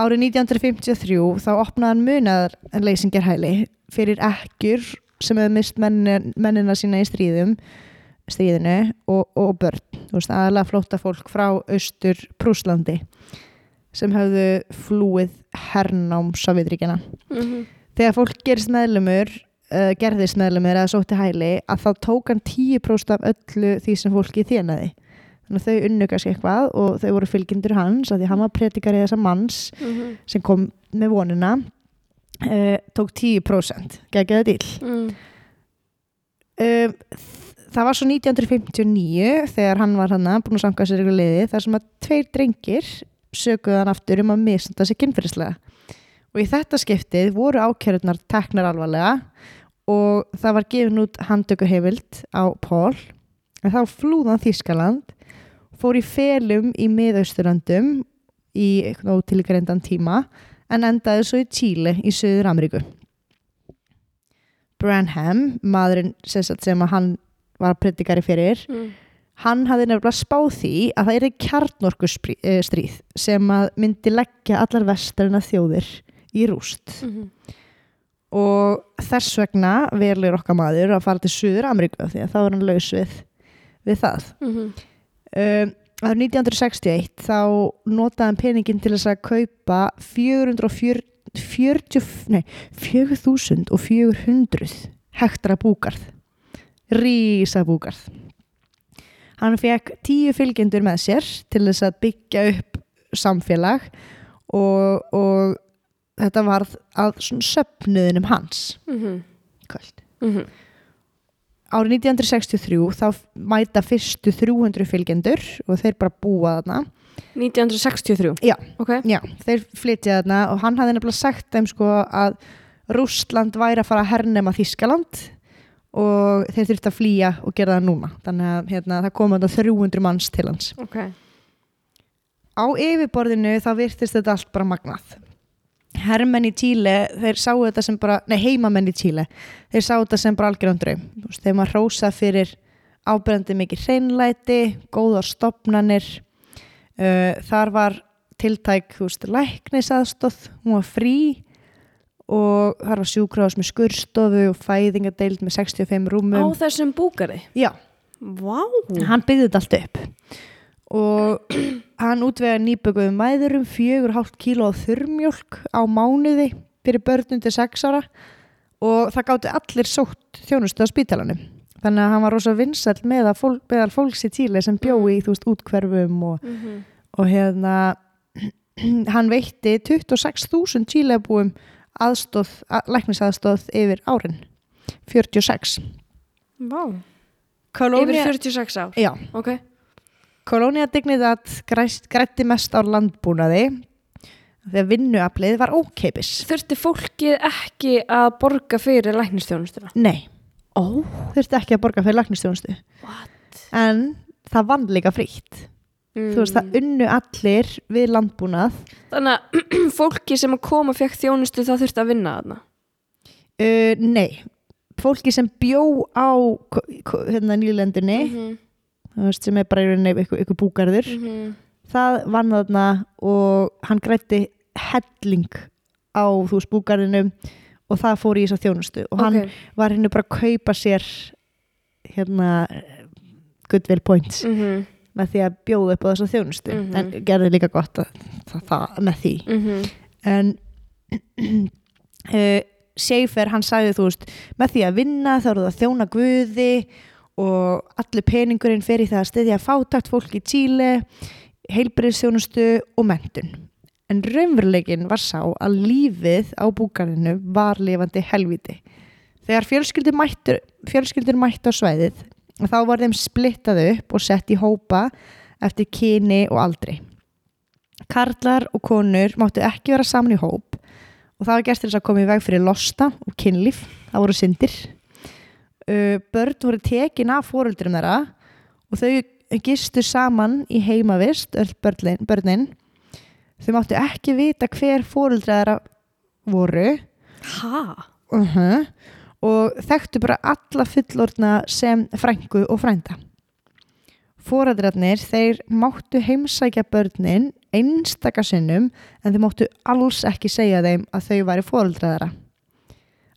árið 1953 þá opnaði hann munaðar leysingarhæli fyrir ekkjur sem hefði mist mennin, mennina sína í stríðum stríðinu og, og börn aðalega flótta fólk frá austur Prúslandi sem hefðu flúið hernám Sovjetríkjana Mhm. þegar fólk gerist meðlumur uh, gerðist meðlumur eða sótti hæli að þá tók hann 10% af öllu því sem fólki þénaði þannig að þau unnu kannski eitthvað og þau voru fylgjendur hans af því hann var predikari þessa manns Mhm. sem kom með vonina uh, tók 10% geggjaði dýl Mhm. um, það var svo 1959 þegar hann var hann búin að sanga sér ykkur liði þar sem að tveir drengir sökuðu hann aftur um að misnda sig kynferðislega og í þetta skiptið voru ákjörðunar teknar alvarlega og það var gefin út handtöku heimild á Pól en þá flúðan Þískaland fór í felum í miðausturlandum í eitthvað ótilgreindan tíma en endaði svo í Tíli í Suður Ameríku Branham, maðurinn sem, sem hann var predikari fyrir Mhm. hann hafði nefnilega spáð því að það er kjarnorkustríð sem að myndi leggja allar vestarina þjóðir í rúst Mhm. Og þess vegna verður okkar maður að fara til Suður Ameríku því að þá er hann laus við, við það. Mhm. um, árið 1961 þá notaði hann peningin til þess að kaupa 440 40, nei, 4400 hektara búgarð. Rísa búgarð. Hann fekk tíu fylgjendur með sér til þess að byggja upp samfélag og, og þetta varð að svona söfnuðinum hans Mhm. kvöld. Mhm. árið 1963 þá mæta fyrstu 300 fylgjendur og þeir bara búa þarna. 1963 Já. Ok. Já, þeir flytja þarna og hann hafði nefnilega sagt þeim sko að Rússland væri að fara að hernema Þískaland og þeir þurfti að flýja og gera það núna. Þannig að hérna, það kom þarna 300 manns til hans. Ok. Á yfirborðinu þá virtist þetta allt bara magnað herrmenn í Tíle þeir sáu þetta sem bara, nei heimamenn í Tíle þeir sáu þetta sem bara algjörðan draum. Þú veist, þeim að rósa fyrir ábrendi mikið hreinlæti, góðar stopnanir uh, þar var tiltæk þú veist, læknisaðstóð hún var frí og þar var sjúkrafs með skurstofu og fæðingadeild með 65 Á rúmum. Þessum búkari já, Vá. Hann byggði þetta allt upp og hann útvega nýbökuðum mæðurum fjögur hálft kíló af þurrmjólk á mánuði fyrir börnum til sex ára. Og það gátti allir sótt þjónustu á spítalanum. Þannig að hann var rosa vinsæll með að fólk, meðal fólks í Tíli sem bjói í þú veist útkverfum og, Mhm. og hérna hann veitti 26.000 Tílebúum aðstóð, að, læknisaðstóð yfir árin. 46 Vá. Yfir Kolónia, 46 ár? Já, Ok Kolónia Dignidad græst, grætti mest á landbúnaði þegar vinnuaflið var ókeipis. Þurfti fólkið ekki að borga fyrir læknistjónustuna? Nei, Ó þurfti ekki að borga fyrir læknistjónustu. What? En það vann líka frítt. mm. Þú veist, það unnu allir við landbúnað. Þannig að fólki sem að koma fekk þjónustu það þurfti að vinna þarna Uh, nei, fólki sem bjó á hérna nýlendunni Mhm. þú veist, sem er bara í rauninni ykkur búgarður Mhm. það vann þarna og hann grætti helling á þú veist búgarðinum og það fór í þess að þjónustu og hann Ok. var henni bara að kaupa sér hérna goodwill points Mhm. með því að bjóða upp á þess að þjónustu Mhm. en gerði líka gott að það, það með því Mhm. en uh, Seifer hann sagði þú veist með því að vinna þá eru það að þjóna guði og allir peningurinn fer í það að styðja fátakt fólk í Tíli heilbriðsþjónustu og mentun en raunveruleikin var sá að lífið á búgarinu var lifandi helviti þegar fjölskyldur mættur, fjölskyldur mættu á svæðið þá var þeim splittað upp og sett í hópa eftir kyni og aldri. Karlar og konur máttu ekki vera saman í hóp og það var gert til þess að koma í veg fyrir losta og kynlíf, það voru syndir börn voru tekin af fóröldurum þeirra og þau gistu saman í heimavist öll börnin, börnin þau máttu ekki vita hver fóreldra þeirra voru uh og þekktu bara alla fullorðna sem frængu og frænda. Fóreldrarnir þeir máttu heimsækja börnin einstaka sinnum en þeir máttu alls ekki segja þeim að þau væri fóreldra þeirra.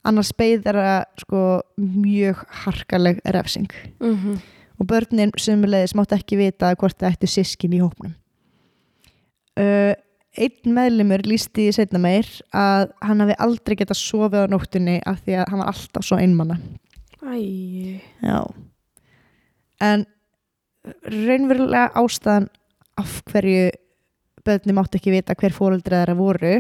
Annars beið þeirra sko mjög harkaleg refsing Mhm. og börnin sumulegis máttu ekki vita hvort það ættu sískin í hópnum. Uh, einn meðlimur lísti í setna meir að hann hafi aldrei getað sofið á nóttunni af því að hann var alltaf svo einmanna. Æ. Já. En raunverulega ástæðan af hverju börni máttu ekki vita hver fóreldra þeirra voru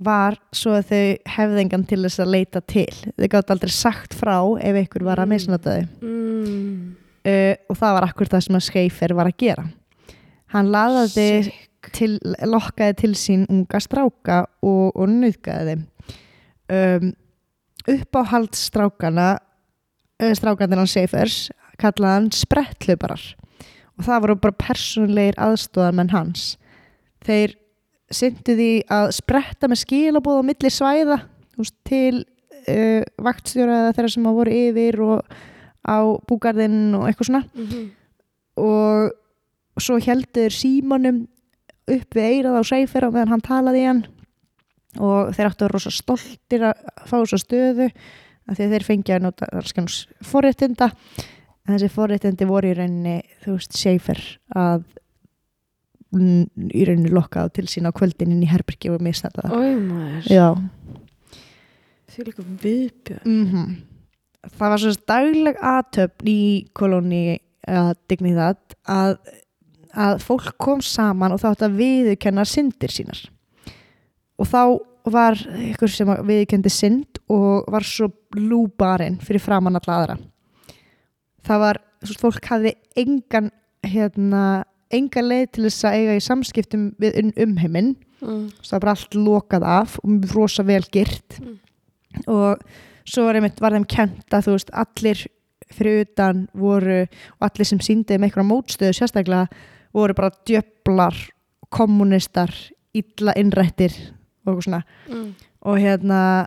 var svo að þau hefði engan til þess að leita til. Þau gátt aldrei sagt frá ef einhver var að Mm. misnota þau. Mm. uh, og það var akkur það sem að Schäfer var að gera hann laðaði til, lokkaði til sín unga stráka og, og nöðgaði þeim um, uppáhald strákana uh, strákanir hann Schäfers kallaði hann sprettlubarar og það voru bara persónulegir aðstóðarmenn hans þeir syndu því að spretta með skilabóð á milli svæða veist, til uh, vaktstjóra eða þeirra sem að voru yfir og á búgarðinn og eitthvað svona. Mhm. og svo heldur símanum upp við eirað á Seifer á meðan hann talaði í hann. Og þeir áttu að vera rosa stoltir að fá þessa stöðu af því að þeir fengja að nota forréttinda. En þessi forréttindi voru í rauninni þú veist Seifer að mm, í rauninni lokka á til sín á kvöldin inn í herbyrgi og misnæta það Því líka viðbjörn. mm það var svo dagleg aðtöfn í kolóni að dignidad að, að fólk kom saman og þá átt að viðurkenna syndir sínar. Og þá var ykkur sem viðurkendi synd og var svo lúbarinn fyrir framann alla aðra. Það var, veist, fólk hafði engan hérna, engan leið til þess að eiga í samskiptum við um- umheiminn Mm. það var bara allt lokað af og rosa vel gyrt Mm. og svo var, einmitt, var þeim kent að þú veist allir fyrir utan voru og allir sem síndi með einhverja mótstöðu sérstaklega voru bara djöflar kommunistar, illa innrættir og eitthvað svona Mm. og hérna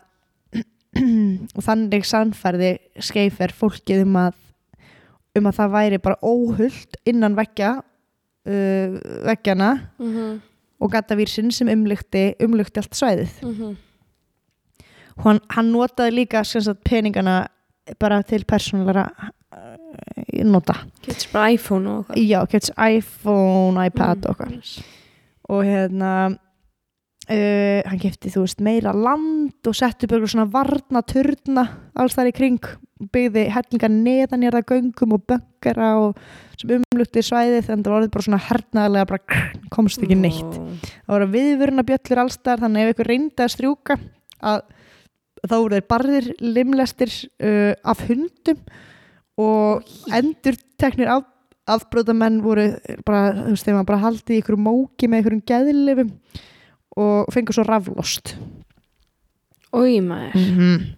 og þannig sannfærði skeifer fólkið um að um að það væri bara óhullt innan veggja uh, veggjana Mhm. og gatavírsinn sem umlykti, umlykti allt svæðið Mhm. og hann, hann notaði líka sagt, peningana bara til persónulega uh, nota Getur bara iPhone og eitthvað. já, kemst iPhone, iPad Mm. og eitthvað og hérna uh, hann kefti þú veist meira land og setti upp eitthvað svona varna turna alls þar í kring. Byggði hellinga neðanjörða göngum og böngara og sem umlukti svæðið þannig að það var bara svona hernaðarlega bara krr, komst ekki neitt. Það voru viðvöruna bjöllur allstar þannig að ef ykkur reyndi að strjúka að þá voru þeir barðir limlestir uh, af hundum og endur teknir af, afbrótamenn voru bara, þú veist, þeim var bara haldið í ykkur móki með ykkurum geðlifum og fengur svo raflost Ói maður. mm -hmm.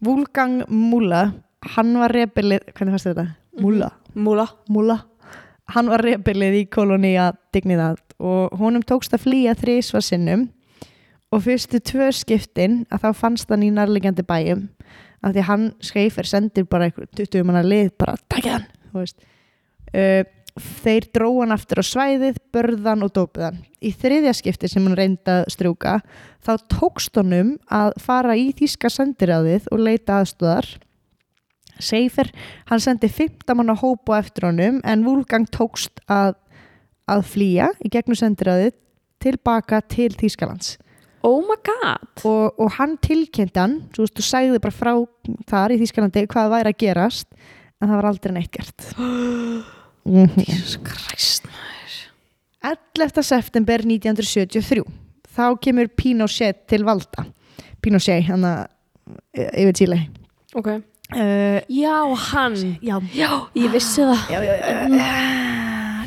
Wolfgang Múla hann var rebelið, hvernig fannst þetta? Múla Múla. Múla hann var rebelið í kolónia Dignidad og honum tókst að flýja þrísvar sinnum og fyrstu tvö skiptin að þá fannst hann í nærliggjandi bæjum af því að hann Schreifer sendir bara einhver 20 manna lið bara takja hann uh, þeir dróa hann aftur á svæðið börðan og dópiðan í þriðja skipti sem hann reyndi að strjúka þá tókst honum að fara í þýska sendiráðið og leita aðstöðar Seifer, hann sendi 15 manna hóp á eftir honum en Wolfgang tókst að, að flýja í gegnum sendiráðið tilbaka til Þýskalands. Oh my god! Og, og hann tilkynnti hann þú veist, þú sagði bara frá þar í Þýskalandi hvað væri að gerast en það var aldrei neitt gert Mhm. Jesus Christ maður. 11. september 1973 þá kemur Pinochet til valda. Pinochet, hann að yfir Chile. Ok. Uh, Já, hann. Já, Já, ég vissi það. Já, já, já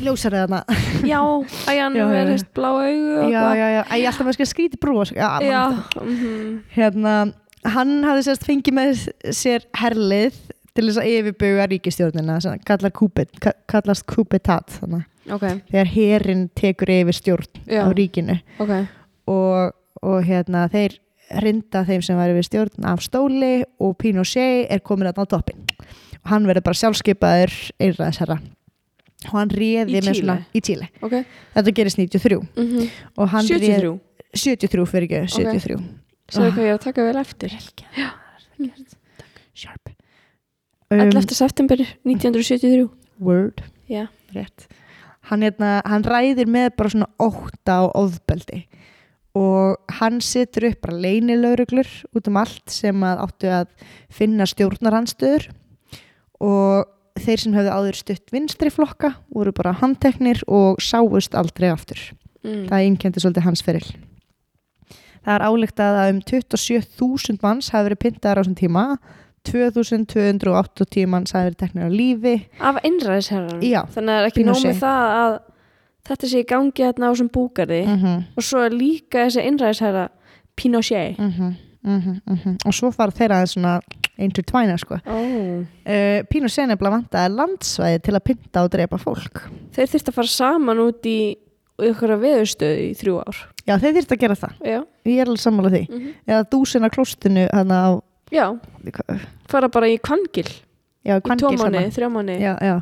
ljósar Já, að hann Já, já, er já. hefst blá augu og já, já, já, Æ, ég alltaf skil skríti brós já, Já, eftir. mhm. hérna, hann hafði sérst fengið með sér herlið til þess að yfirbuga ríkistjórnina sem kallar kúpet, ka- kallast kúpetat þannig Ok, þegar herin tekur yfir stjórn Já. á ríkinu. Ok. Og, og hérna þeir rinda þeim sem væri við stjórn af stóli og Pinochet er komin þarna á toppin og hann verður bara sjálfskeipaður einræðisherra. Og hann réði með svona í Chile. Ok, þetta gerist 93 mhm. Og hann 73 réð, 73 fyrir ekki, 73 Svo hvað ég er að taka vel eftir sharp 11. september 1973 word. Rétt. Hann, hérna, hann ræðir með bara svona ótta og ofbeldi. Og hann setur upp bara leynilauruglur út um allt sem að áttu að finna stjórnaranstöður og þeir sem hefðu áður stutt vinstri flokka voru bara handteknir og sáust aldrei aftur. Mm. það einkendi svolítið hans feril. Það er álíktað að um 27.000 manns hafi verið pyntaðar á þessum tíma 2280 manns hafi verið teknir á lífi. Af einræðisherran Já, Þannig að það er ekki Pinochet. með það að þetta sé í gangi þarna á þessum búgarði? Mhm. Og svo er líka þessi einræðisherra Pinochet. Mm -hmm, og svo fara þeirra aðeins svona intertvæna sko. Oh. uh, Pínu Senebla vantaði landsvæði til að pynta og drepa fólk. Þeir þurft að fara saman út í ykkur að veðustöðu í þrjú ár. Já þeir þyrfti að gera það, Já, ég er alveg sammála því. Mm eða dúsina klostinu hana á Já. Fara bara í kvangil já, í tvo Hvangils mánu, hana. þrjá mánu já, já.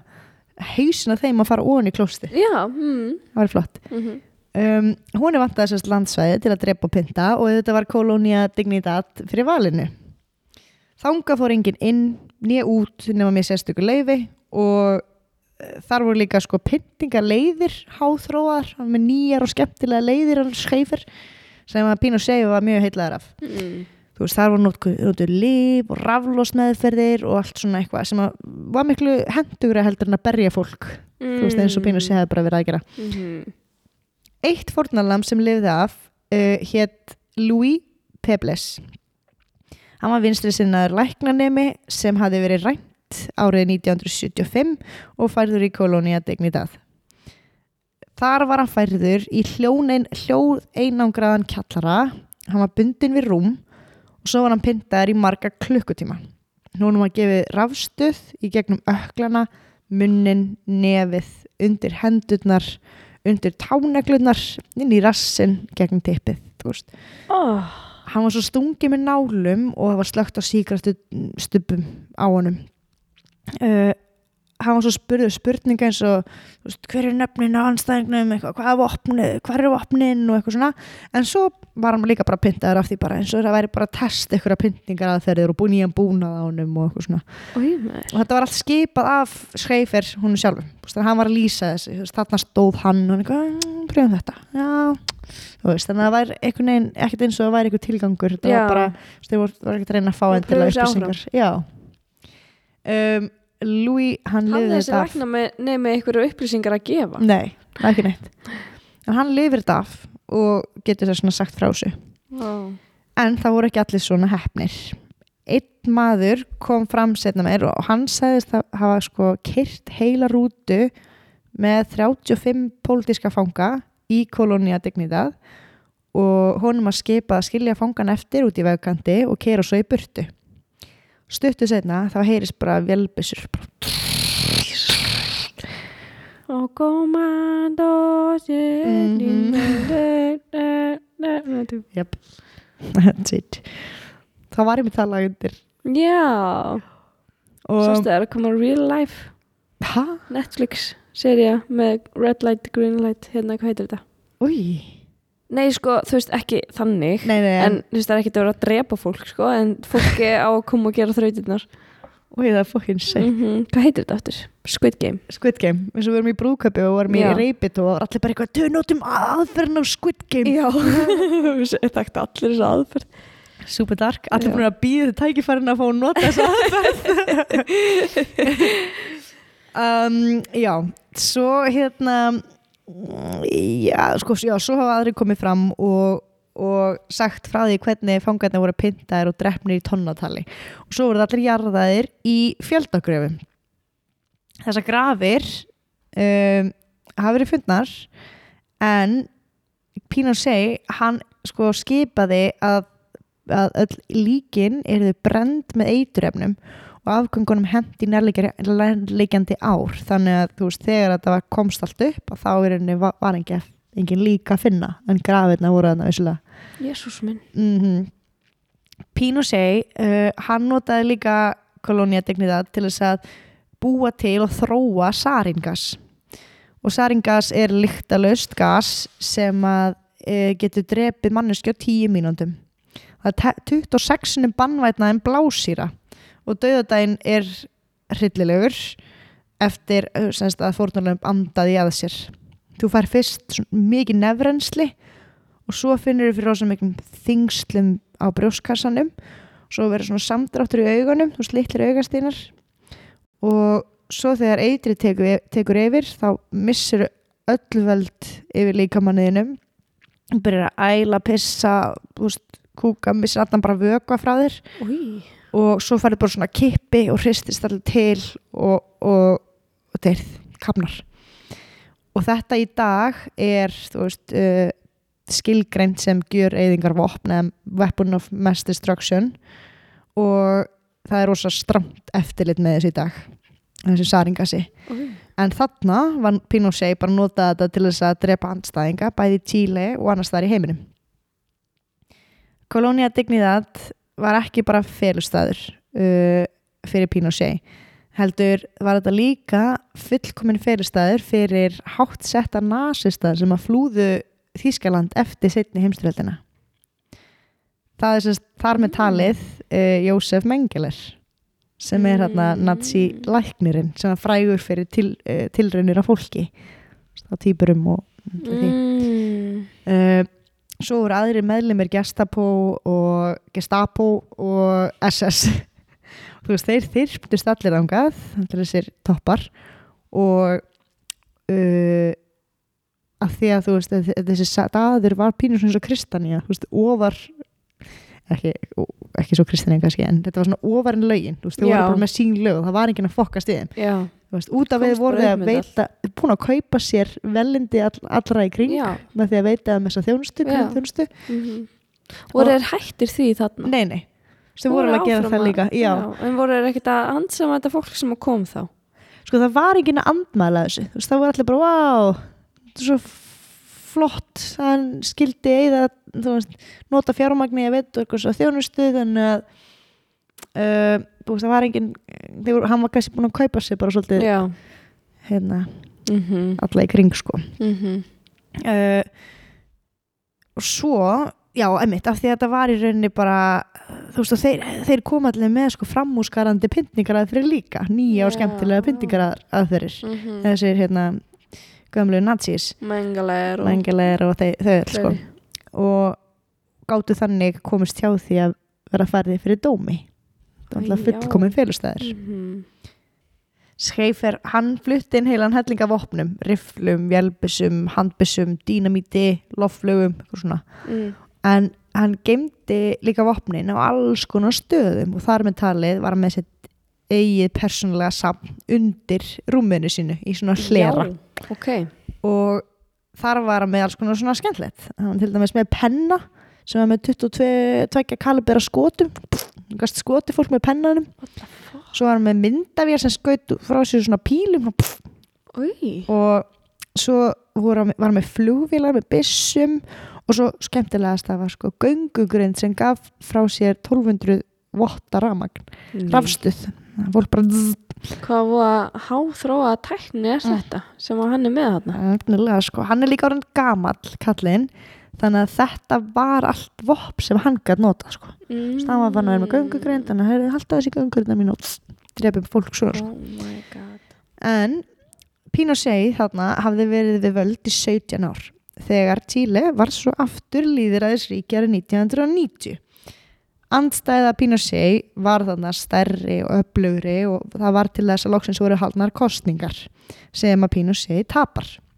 Hausina þeim að fara ofan í klosti Já, mm. það var flott. Mm um, hún er vantaði sérst landsvæði til að drepa og pynta og þetta var kolónia dignidad fyrir valinu. Þanga fór enginn inn nýja út nema með sérstöku leifi og þar voru líka sko pyntinga leiðir háþróar með nýjar og skemmtilega leiðir og skeifir sem að Pínu Seifu var mjög heitlaður af. Mm. Þú veist, þar voru notur líf og raflósmeðferðir og allt svona eitthvað sem að var miklu hendugra heldur en að berja fólk. Þú veist, eins og Pínu Seifu hefði bara verið að gera. Mm. eitt fórnalam sem lifði af uh, hétt Louis Pebles. Hann var vinstri sinnaður læknanemi sem hafði verið rænt árið 1975 og færður í kolónia Dignidad. Þar var hann færður í hljóð einangraðan kjallara. Hann var bundin við rúm og svo var hann pyntaður í marga klukkutíma. Núna var gefið rafstuð í gegnum öklana munnin, nefið, undir hendurnar undir táneglunar inn í rassin gegnum tippið oh. hann var svo stungið með nálum og það var slögt á síkrastu stubum á honum. Uh, hann var svo spurður spurninga eins og veist, hver er nöfnin á anstæðingnum hvað er vopnið, hvað er vopnin og eitthvað svona, en svo var hann líka bara pyntaður af því bara eins og það væri bara að testa eitthvað pyntingar aðferðir og búin í hann búnað á honum og eitthvað svona. Maður. og þetta var allt skipað af Schreifer hún veist, þannig að hann var að lýsa þessi þarna stóð hann og hann eitthvað, "Mm, pröfum þetta. Já, veist, þannig að það var einhvern veginn, ekkert eins og það væri eitthvað tilgangur. Þetta var bara, þú veist, að að Louis, hann Hann lifði þessi þetta af. lækna með, nefnir einhverju upplýsingar að gefa. Nei, ekki neitt. En hann lifir þetta af og getur þess svona sagt frá sig oh. en það voru ekki allir svona hefnir einn maður kom fram setna meir og hann sagðist að hafa sko kyrt heila rútu með 35 pólitíska fanga í kolónia dignidad og honum að skipa að skilja fangan eftir út í vegkanti og keira svo í burtu stuttu setna þá heyrist bara velbissur Og komando yep. that's it þá var ég með tala undir Já, það er að koma real life hæ? Netflix seria með red light, green light hérna, hvað heitir þetta? Új, Nei, sko, þú veist ekki þannig. Nei, nei, en þú veist það er ekkert að vera að drepa fólk sko, en fólki á að koma og gera þrautirnar. Új, það er fokkin seg mm Hvað heitir þetta aftur? Squid Game. Squid Game, eins og við erum í brúköpi og varum í Já. reipit og var allir bara eitthvað tönotum aðferðin á Squid Game. Já, það takkt allir þessu aðferð. Super dark, allir búin að býða tækifærin að fá að nota þessa aðferð. Um, Já, svo hérna já, sko, já, svo hafa aðri komið fram og, og sagt frá því hvernig fangarnir voru pyntaðir og drefnir í tonnatali. Og svo voru allir jarðaðir í fjöldagröfum Þessar grafir um, hafa verið fundnar en Pinochet hann sko skipaði að, að líkin eru brend með eiturefnum og afgöngunum hent í nærleikjandi ár. Þannig að þú veist þegar þetta komst allt upp þá er henni var, engin, engin líka að finna en grafirna voru þarna vissulega. Jésús minn. Mm Pinochet uh, hann notaði líka kolóniadegnið til þess að búa til og þróa saringas. Og saringas er lyktalöst gas sem að uh, getur drepið manneski á 10 mínúndum það er te- 26 sinni bannvætna en blásýra og dauðadaginn er hryllilegur eftir semst, að fórnarlegum andaði að sér. Þú fær fyrst mikið nefrensli og svo finnur þú fyrir rosa miklum þingslum á brjóskassanum svo verður svona samdráttur í augunum þú slitlir augasteinar og svo þegar eitri tekur, tekur yfir þá missir öll völd yfir líkamanniðinum byrjar að æla, pissa veist, kúka, missir allan bara vökva frá þér. Új og svo farið bara svona kippi og hristist allir til og, og, og þeir kapnar og þetta í dag er veist uh, skilgreint sem gjör eyðingar vopn eða weapon of mass destruction. Og það er rosa stramt eftirlit með þessu í dag þessu saringasi. Új en þarna var Pinochet bara að nota þetta til þess að drepa andstæðinga bæði í Chile og annars þar í heiminum. Colonia Dignidad var ekki bara felustæður uh, fyrir Pinochet heldur var þetta líka fullkomin felustæður fyrir hátt setta nasista sem að flúðu Þískaland eftir setni heimstyrjöldina það er sérst þar með talið uh, Jósef Mengeler sem er hérna Mm. nazi læknirinn sem er frægur fyrir til, uh, tilraunir af fólki á týpurum og því mm. Svo voru aðri meðlimir Gestapo og Gestapo og SS þú veist, þeir þyrptust allir ángað allir þessir toppar og uh, af því að þú veist að þessi staður var pínur svona eins og Kristania þú veist, ofar ekki, ekki svo Kristania kannski en þetta var svona ofar en lögin þú veist, Já. voru bara með sín lög það var enginn að fokkast í þeim Já. þú veist, út af við Komst voru bara þau upp að veita búin að kaupa sér velindi all, allra í kring Já með því að veita um þessa þjónustu, Já. þjónustu. mm Voru þeir hættir því þarna? nei, nei, þau voru að gera það líka já. En voru ekkert að handsama þetta fólk sem kom þá? sko það var enginn að andmæla þessu þú veist, það voru allir bara, wow þetta er svo flott hann skildi eða þú veist, nota fjármagni að veitu eitthvað svo þjónustu þannig að uh, þú veist, það var enginn þeir voru, hann var kannski búin að kaupa sér bara svolítið hérna, mm -hmm. alla í kring sko. Mm uh, og svo já, einmitt, af því að þetta var í rauninni bara þú veist, og þeir, þeir koma allir með sko framúskarandi pyntingar að fyrir líka nýja og Já. skemmtilega pyntingar að fyrir þessir hérna gömlu nazis, Mengalegir og og þau, öll, sko. og gáttu þannig komist hjá því að vera færði fyrir dómi. það var alltaf Já. fullkomin félustæðir Mhm. Schäfer, hann flutti inn heilan helling af vopnum, riflum, vélbissum, handbissum, dínamíti, lofflögum, eitthvað svona. mm. En hann geymdi líka vopnin á alls konar stöðum og þar með talið var hann með sitt eigið persónulega safn undir rúminu sínu í svona hlera Já, ok og þar var hann með alls konar svona skemmtilegt. Hann til dæmis með penna sem var með 22 kalibera skotum, hann gast skoti fólk með pennanum. Svo var hann með myndavél sem skaut frá sér svona pílum og svo hann- var hann með flugvélar með byssum og svo skemmtilegast það var sko göngugrind sem gaf frá sér 1200 votta rafmagn, Nei. rafstuð. Hvað var háþróa tækni er Mm. þetta sem að hann er með nefnilega, sko, hann er líka orðin gamall kallinn, þannig að þetta var allt vopp sem hann gætt nota sko. Mm. það var bara að vera með göngugreind þannig að heyrðu, halda þessi göngugreindar mín og drefum fólk svona sko. Oh my god en Pinochet þarna hafði verið við völd í 17 ár þegar Chile var svo aftur líðræðisríki árið 1990 andstæða Pinochet var þarna stærri og öflugri og það var til þess að loksins voru haldnar kostningar sem að tapar og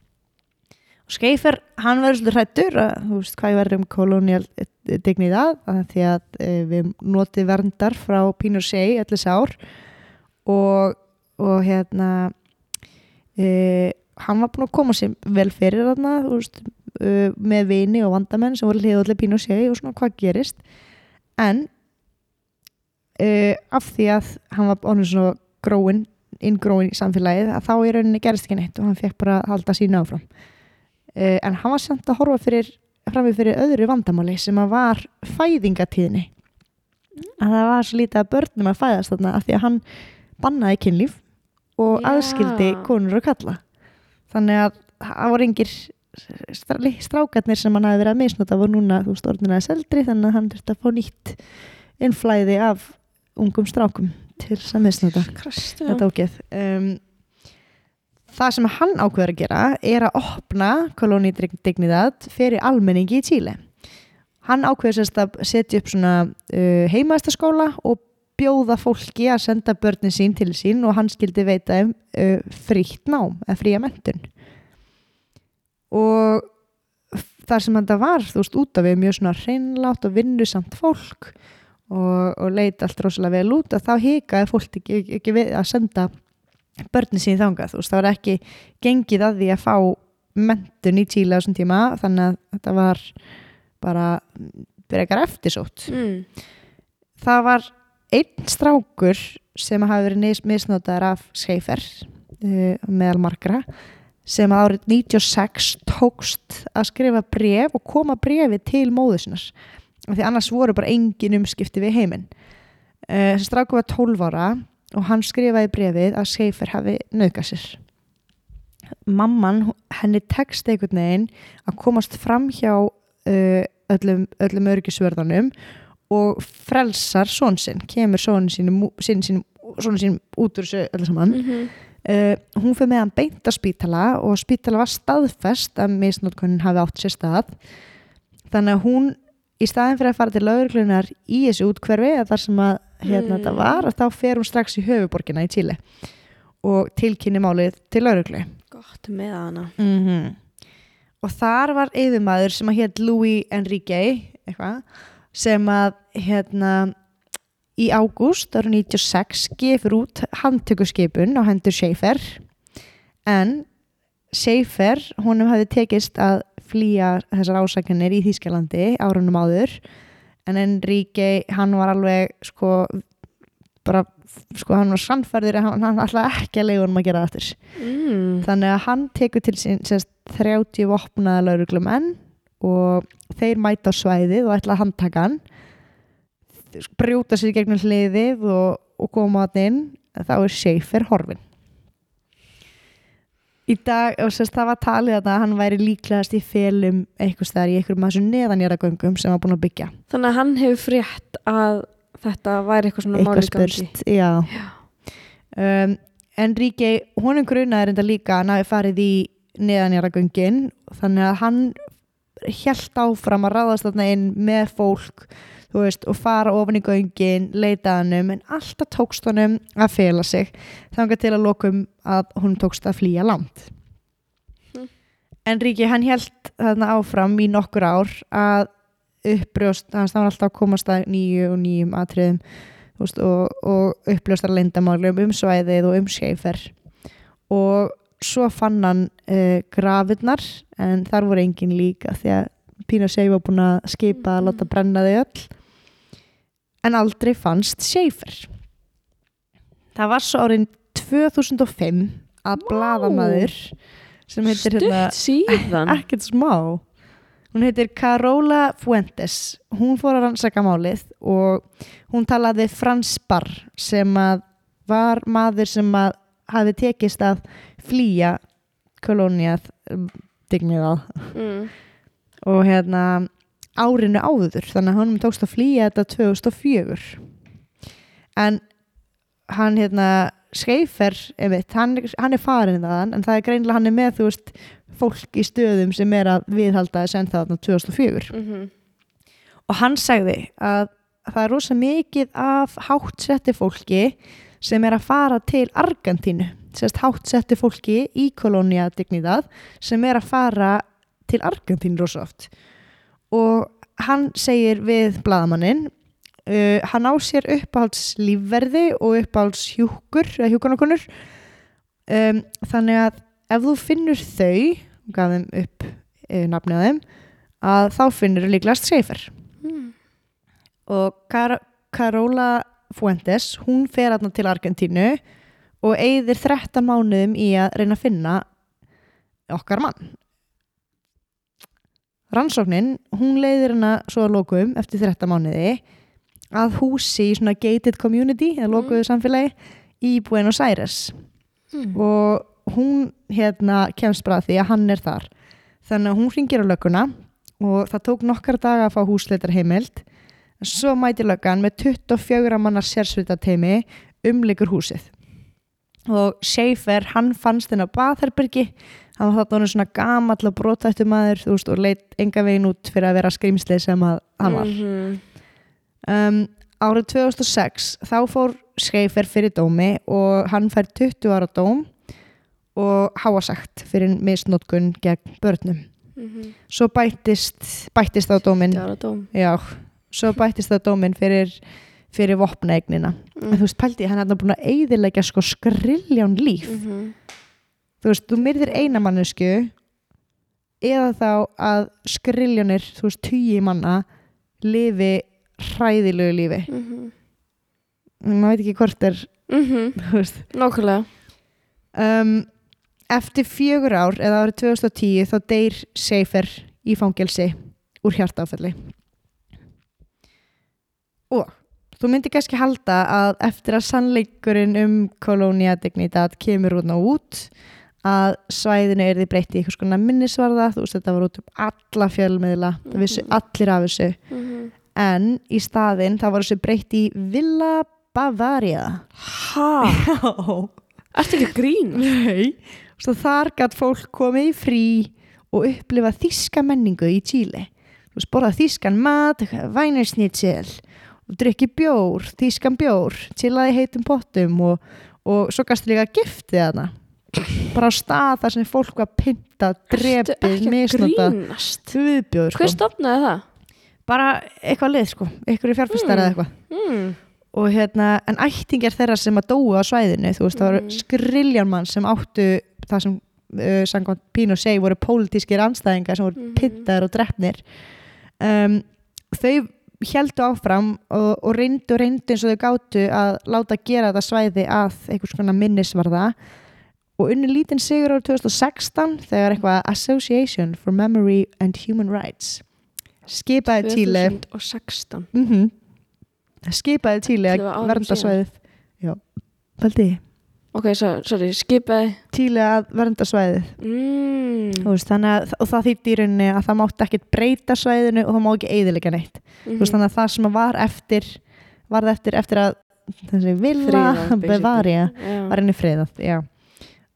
Skeifer, hann verður svolítið hrættur að þú veist hvað verður um kolonial dignidad að því að e, við notið verndar frá Pinochet allir sár og, og hérna e, hann var búin að koma sér vel fyrir þarna veist, e, með vini og vandamenn sem voru hliðallir Pinochet og svona hvað gerist. En e, af því að hann var onnur svona gróin inngróin í samfélagið að þá í rauninni gerist ekki neitt og hann fekk bara að halda sína áfram e, en hann var samt að horfa fyrir framið fyrir öðru vandamáli sem að var fæðingatíðni. Að það var svo lítið að börnum að fæðast þarna af því að hann bannaði kynlíf og Já. aðskildi konur og kalla þannig að það voru strá- strákarnir sem hann hafi verið að misnota voru núna, þú veist, orðinaði seldri þannig að hann þurfti að fá nýtt innflæði af ungum strákum til þess að misnota þetta ógeð. Um, það sem hann ákveður að gera er að opna kolóni dignidad fyrir almenningi í Tíli hann ákveður að setja upp svona uh, heimaðistaskóla og bjóða fólki að senda börnin sín til sín og hann skildi veita um uh, frítt nám eða fría mentun og þar sem þetta var þú veist út af við mjög svona hreinlátt og vinnusamt fólk og, og leit allt rosalega vel út að þá hikaði fólk ekki, ekki, ekki að senda börnin sín þangað, þú veist, það var ekki gengið að því að fá mentun í Tíla á þessum tíma, þannig að þetta var bara brekar eftirsótt. mm. Það var einn strákur sem hafi verið misnotaður af Seifer uh, meðal margra sem árið 96 tókst að skrifa bref og koma brefi til móður sinnar af því annars voru bara engin umskipti við heiminn uh, strákur var 12 ára og hann skrifaði brefið að Seifer hafi nauðgað sér. Mamman, henni tekst einhvern veginn að komast fram hjá uh, öllum, öllum örgisvörðanum og frelsar són sinn, kemur són sínum, sínum út úr þessu öllu saman. Mm uh, hún fyrir með hann beint á spítala og spítala var staðfest að misnótkunin hafi átt sér stað. Þannig að hún í staðin fyrir að fara til lauruglunar í þessu útkverfi þar sem að hérna Mm. þetta var og þá fer hún strax í höfuborgina í Tíli og tilkynni málið til lauruglu Gott með hana. Mm og þar var yfirmaður sem að hétt Louis Enrique eitthvað, sem að hérna í ágúst ára 96 gefur út handtökuskipun á hendur Schaefer en Schaefer, honum hafði tekist að flýja þessar ásakanir í Þýskalandi árunum áður en Enrique, hann var alveg sko bara, sko hann var sannfærður hann, hann ætlaði ekki að leiða honum að gera aftur. Mm. þannig að hann tekur til sín sérst, 30 vopnaða lauruglumenn og þeir mæta á svæðið og ætla að handtaka hann. Brjóta sér gegnum hliðið og, og koma að inn. Þá er Schaefer horfin í dag og sérst, það var talið að hann væri líklegast í felum eitthvað staðar í einhverjum af þessum neðanjöragöngum sem var búin að byggja. Þannig að hann hefur frétt að þetta væri eitthvað svona máli gangi. spurst já. Um, Enrique, honum grunaði reynda líka að hann hafi farið í neðanjaragöngin þannig að hann held áfram að ráðast þarna inn með fólk þú veist, og fara ofan í göngin leita að hannum, en alltaf tókst honum að fela sig, þangað til að lokum að honum tókst að flýja land. Hm. Enrique, hann held þarna áfram í nokkur ár að upprjóst, hans það var alltaf að komast að nýju og nýjum atriðum veist, og, og uppljóstar leyndamálum um svæðið og um Schaefer. Og svo fann hann uh, grafirnar en þar voru engin líka því að Pína Sey var búin að skipa að láta brenna þau öll en aldrei fannst Schaefer. Það var svo árin 2005 að Vá. blaðamaður sem heitir hérna ekkert smá. Hún heitir Carola Fuentes. Hún fór að rannsaka málið og hún talaði Frans Barr sem að var maður sem að hafi tekist að flýja kolóniað dignið mm. og hérna árinu áður þannig að hann tókst að flýja þetta 2004 en hann hérna Schäfer, einmitt, hann, hann er farin þaðan en það er greinilega hann er með þú veist fólk í stöðum sem er að viðhalda þess ennþá þarna 2004 Mm og hann sagði að það er rosa mikið af háttsetti fólki sem er að fara til Argentínu sérst háttsetti fólki í kolónia dignidad sem er að fara til Argentínu rosa oft og hann segir við bladamannin uh, hann á sér uppáhalds lífverði og uppáhalds hjúkur eða hjúkunakonur um, þannig að ef þú finnur þau gaf þeim upp uh, nafnið á þeim að þá finnur þú líklegast Seifer mm. og Car Carola Fuentes hún fer aðna til Argentínu og eigðir 13 mánuðum í að reyna að finna okkar mann rannsóknin hún leiðir hana svo að lokum eftir 13 mánuði að húsi í svona gated community eða lokuðu samfélagi í Buenos Aires. Mm. og hún hérna kemst bara því að hann er þar. Þannig að hún ringir á lögguna og það tók nokkar daga að fá húsleitar heimild svo mæti löggan með 24 mannar sérsvita teimi umlikur húsið og Schaefer hann fannst henn á Batherbergi hann var þarna svona gamall og brotættu maður þú veist og leitt enga veginn út fyrir að vera skrimslið sem að hann var. Mhm. um, árið 2006 þá fór Schäfer fyrir dómi og hann fær 20 ára dóm og háasagt fyrir misnótkun gegn börnum. Mhm. svo bættist, bættist á dómin að dóm. Já, svo bættist á dómin fyrir, fyrir vopnaegnina en þú veist, pældi, hann er búin að eyðilegja sko skrilján líf Mhm. þú veist, þú myrðir eina mannesku eða þá að skriljónir, þú veist, tugi manna lifi hræðilegu lífi Mhm. maður veit ekki hvort er Mhm. þú veist. Nákvæmlega um, eftir fjögur ár eða árið 2010 þá deyr Seifer í fangelsi úr hjartáfalli og þú myndir kannski halda að eftir að sannleikurinn um Colonia Dignidad kemur út og út að svæðinu er því breytt í eitthvað skona minnisvarða, þú veist þetta var út um alla fjölmiðla, það vissu Mhm. allir af þessu Mhm. en í staðinn það var þessu breytt í Villa Bavaria Ha? Já Ertu ekki grín? Nei. Svo þar gætt fólk komið í frí og upplifa þíska menningu í Tíli. Þú veist, borða þískan mat, vænarsnitsel drikki bjór, þískan bjór, chillaði heitum pottum og, og svo gæst líka giftið hana. Bara á stað þar sem fólk var ekki að misnota, Hver sko. stopnaði það? Bara eitthvað lið, sko, eitthvað fjárfæstar eða eitthvað Mm. og hérna, en ættingar þeirra sem að dóu á svæðinu, þú veist, það voru Mhm. skriljan mann sem áttu það sem uh, samkvæmt Pínu segi voru pólitískir anstæðingar sem voru Mhm. pintaðir og drefnir um, þau heldu áfram og, og reyndu og reyndu eins og þau gátu að láta gera þetta svæði að einhvers konar minnisvarða. Og unni lítinn sigur árið 2016 þegar eitthvað Association for Memory and Human Rights skipaði Tíli 2016 mm -hmm. skipaði Tíli að vernda svæðið. Já, veldi Ok, so, sorry, skipaði Tíli að vernda svæðið mm. Veist, að, og það þýtti í rauninni að það mátti ekkert breyta svæðinu og það má ekki eyðilega neitt Mhm. þú veist, þannig að það sem var eftir var eftir, eftir að þessi. Bavaria Já. var henni friðað já.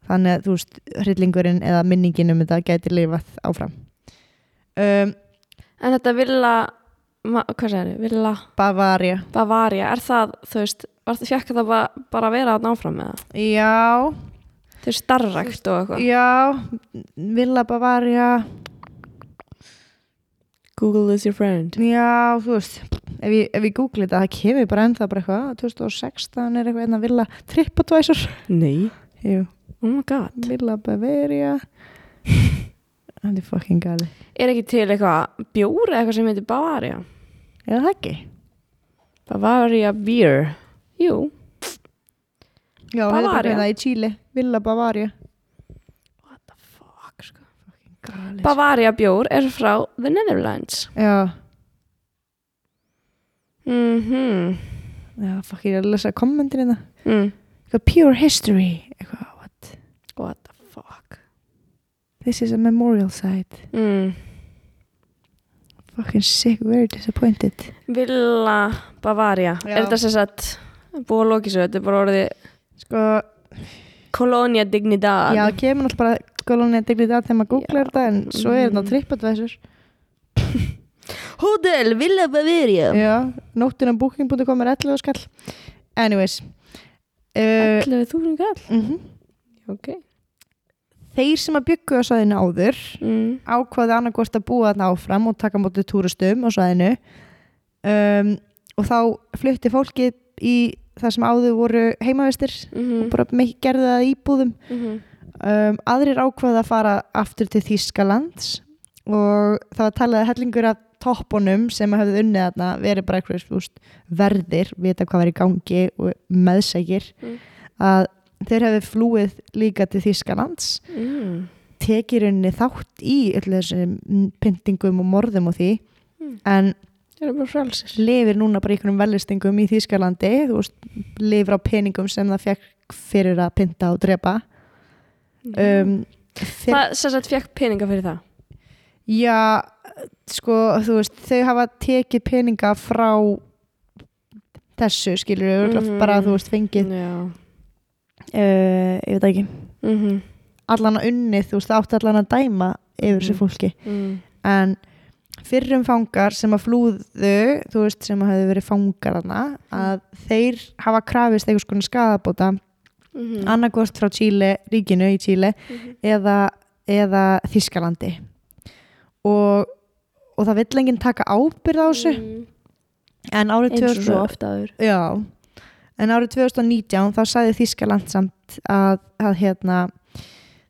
þannig að þú veist, hryllingurinn eða minningin um þetta gæti lifað áfram um, En þetta Villa ma, Hvað segir þið? Villa Bavaria Bavaria Er það, þú veist var það fjekk það bara, bara að vera að náfram með það? já, Þau er starrækt og eitthvað já Villa Bavaria Google is your friend Já, þú veist, ef ég, ef ég googli þetta, það kemur bara ennþá bara eitthvað, 2016 er eitthvað einna Villa TripAdvisor. Nei Jú, Oh my god Villa Bavaria. Það er fucking gali. Er ekki til eitthvað bjór eða eitthvað sem heitir Bavaria? Eða það ekki? Bavaria beer Jú Já, Bavaria? það í Chile, Villa Bavaria. What the fuck sko Galið. Bavaria bjór er frá The Netherlands Já, mhm já, fuck, ég er að lesa kommentin hérna mm. Eitthvað pure history Eitthvað, what? What the fuck This is a memorial site mm. Fucking sick, very disappointed Villa Bavaria Já. Er þetta sem sagt búið að lókið svo Þetta er bara orðið Sko, Colonia Dignidad já, kemur náttúrulega bara Kolónia digli það þegar maður googlar þetta En svo er þetta Mhm. á TripAdvisor. Hotel Villa Bavaria. Já, nóttin á booking.com er 11 skall Anyways uh, 11.000 kall? Mm Ok. Þeir sem að byggu á svæðinu áður mm. ákvaði annarkvort að búa þarna áfram og taka mótið túristum á svæðinu. Um, og þá flutti fólki í það sem áður voru heimavistir Mm og bara me- gerði það íbúðum -hmm. um, aðrir ákvaði að fara aftur til Þýskalands og það var talaði hellingur af toppunum sem hefði unnið þarna verið bara eitthvað verðir, vita hvað var í gangi og meðsækir Mm. að þeir hefði flúið líka til Þýskalands mm. tekið rauninni þátt í öllu þessum pyntingum og morðum og því Mm. en Lifir núna bara í einhverjum velistingum í Þýskalandi lifir á peningum sem það fekk fyrir að pynta og drepa. Um, Það sagt fekk peninga fyrir það? Já sko, þú veist, þau hafa tekið peninga frá þessu skilur við, Mhm. bara þú veist fengið, uh, ég veit ekki. Mm allan að unnið, þú veist, átti allan að dæma yfir þessu Mhm. fólki. Mm. en fyrrum fangar sem að flúðu þú veist sem að hefðu verið fangar hana, að þeir hafa krafist einhvers konar skadabóta Mm. annarkost frá Chile, ríkinu í Chile Mhm. eða, eða Þískalandi og, og það vill enginn taka ábyrð á þessu mm. en árið eins og 2000 svo ofta aður já, en árið 2019 þá sagði Þískaland samt að, að hérna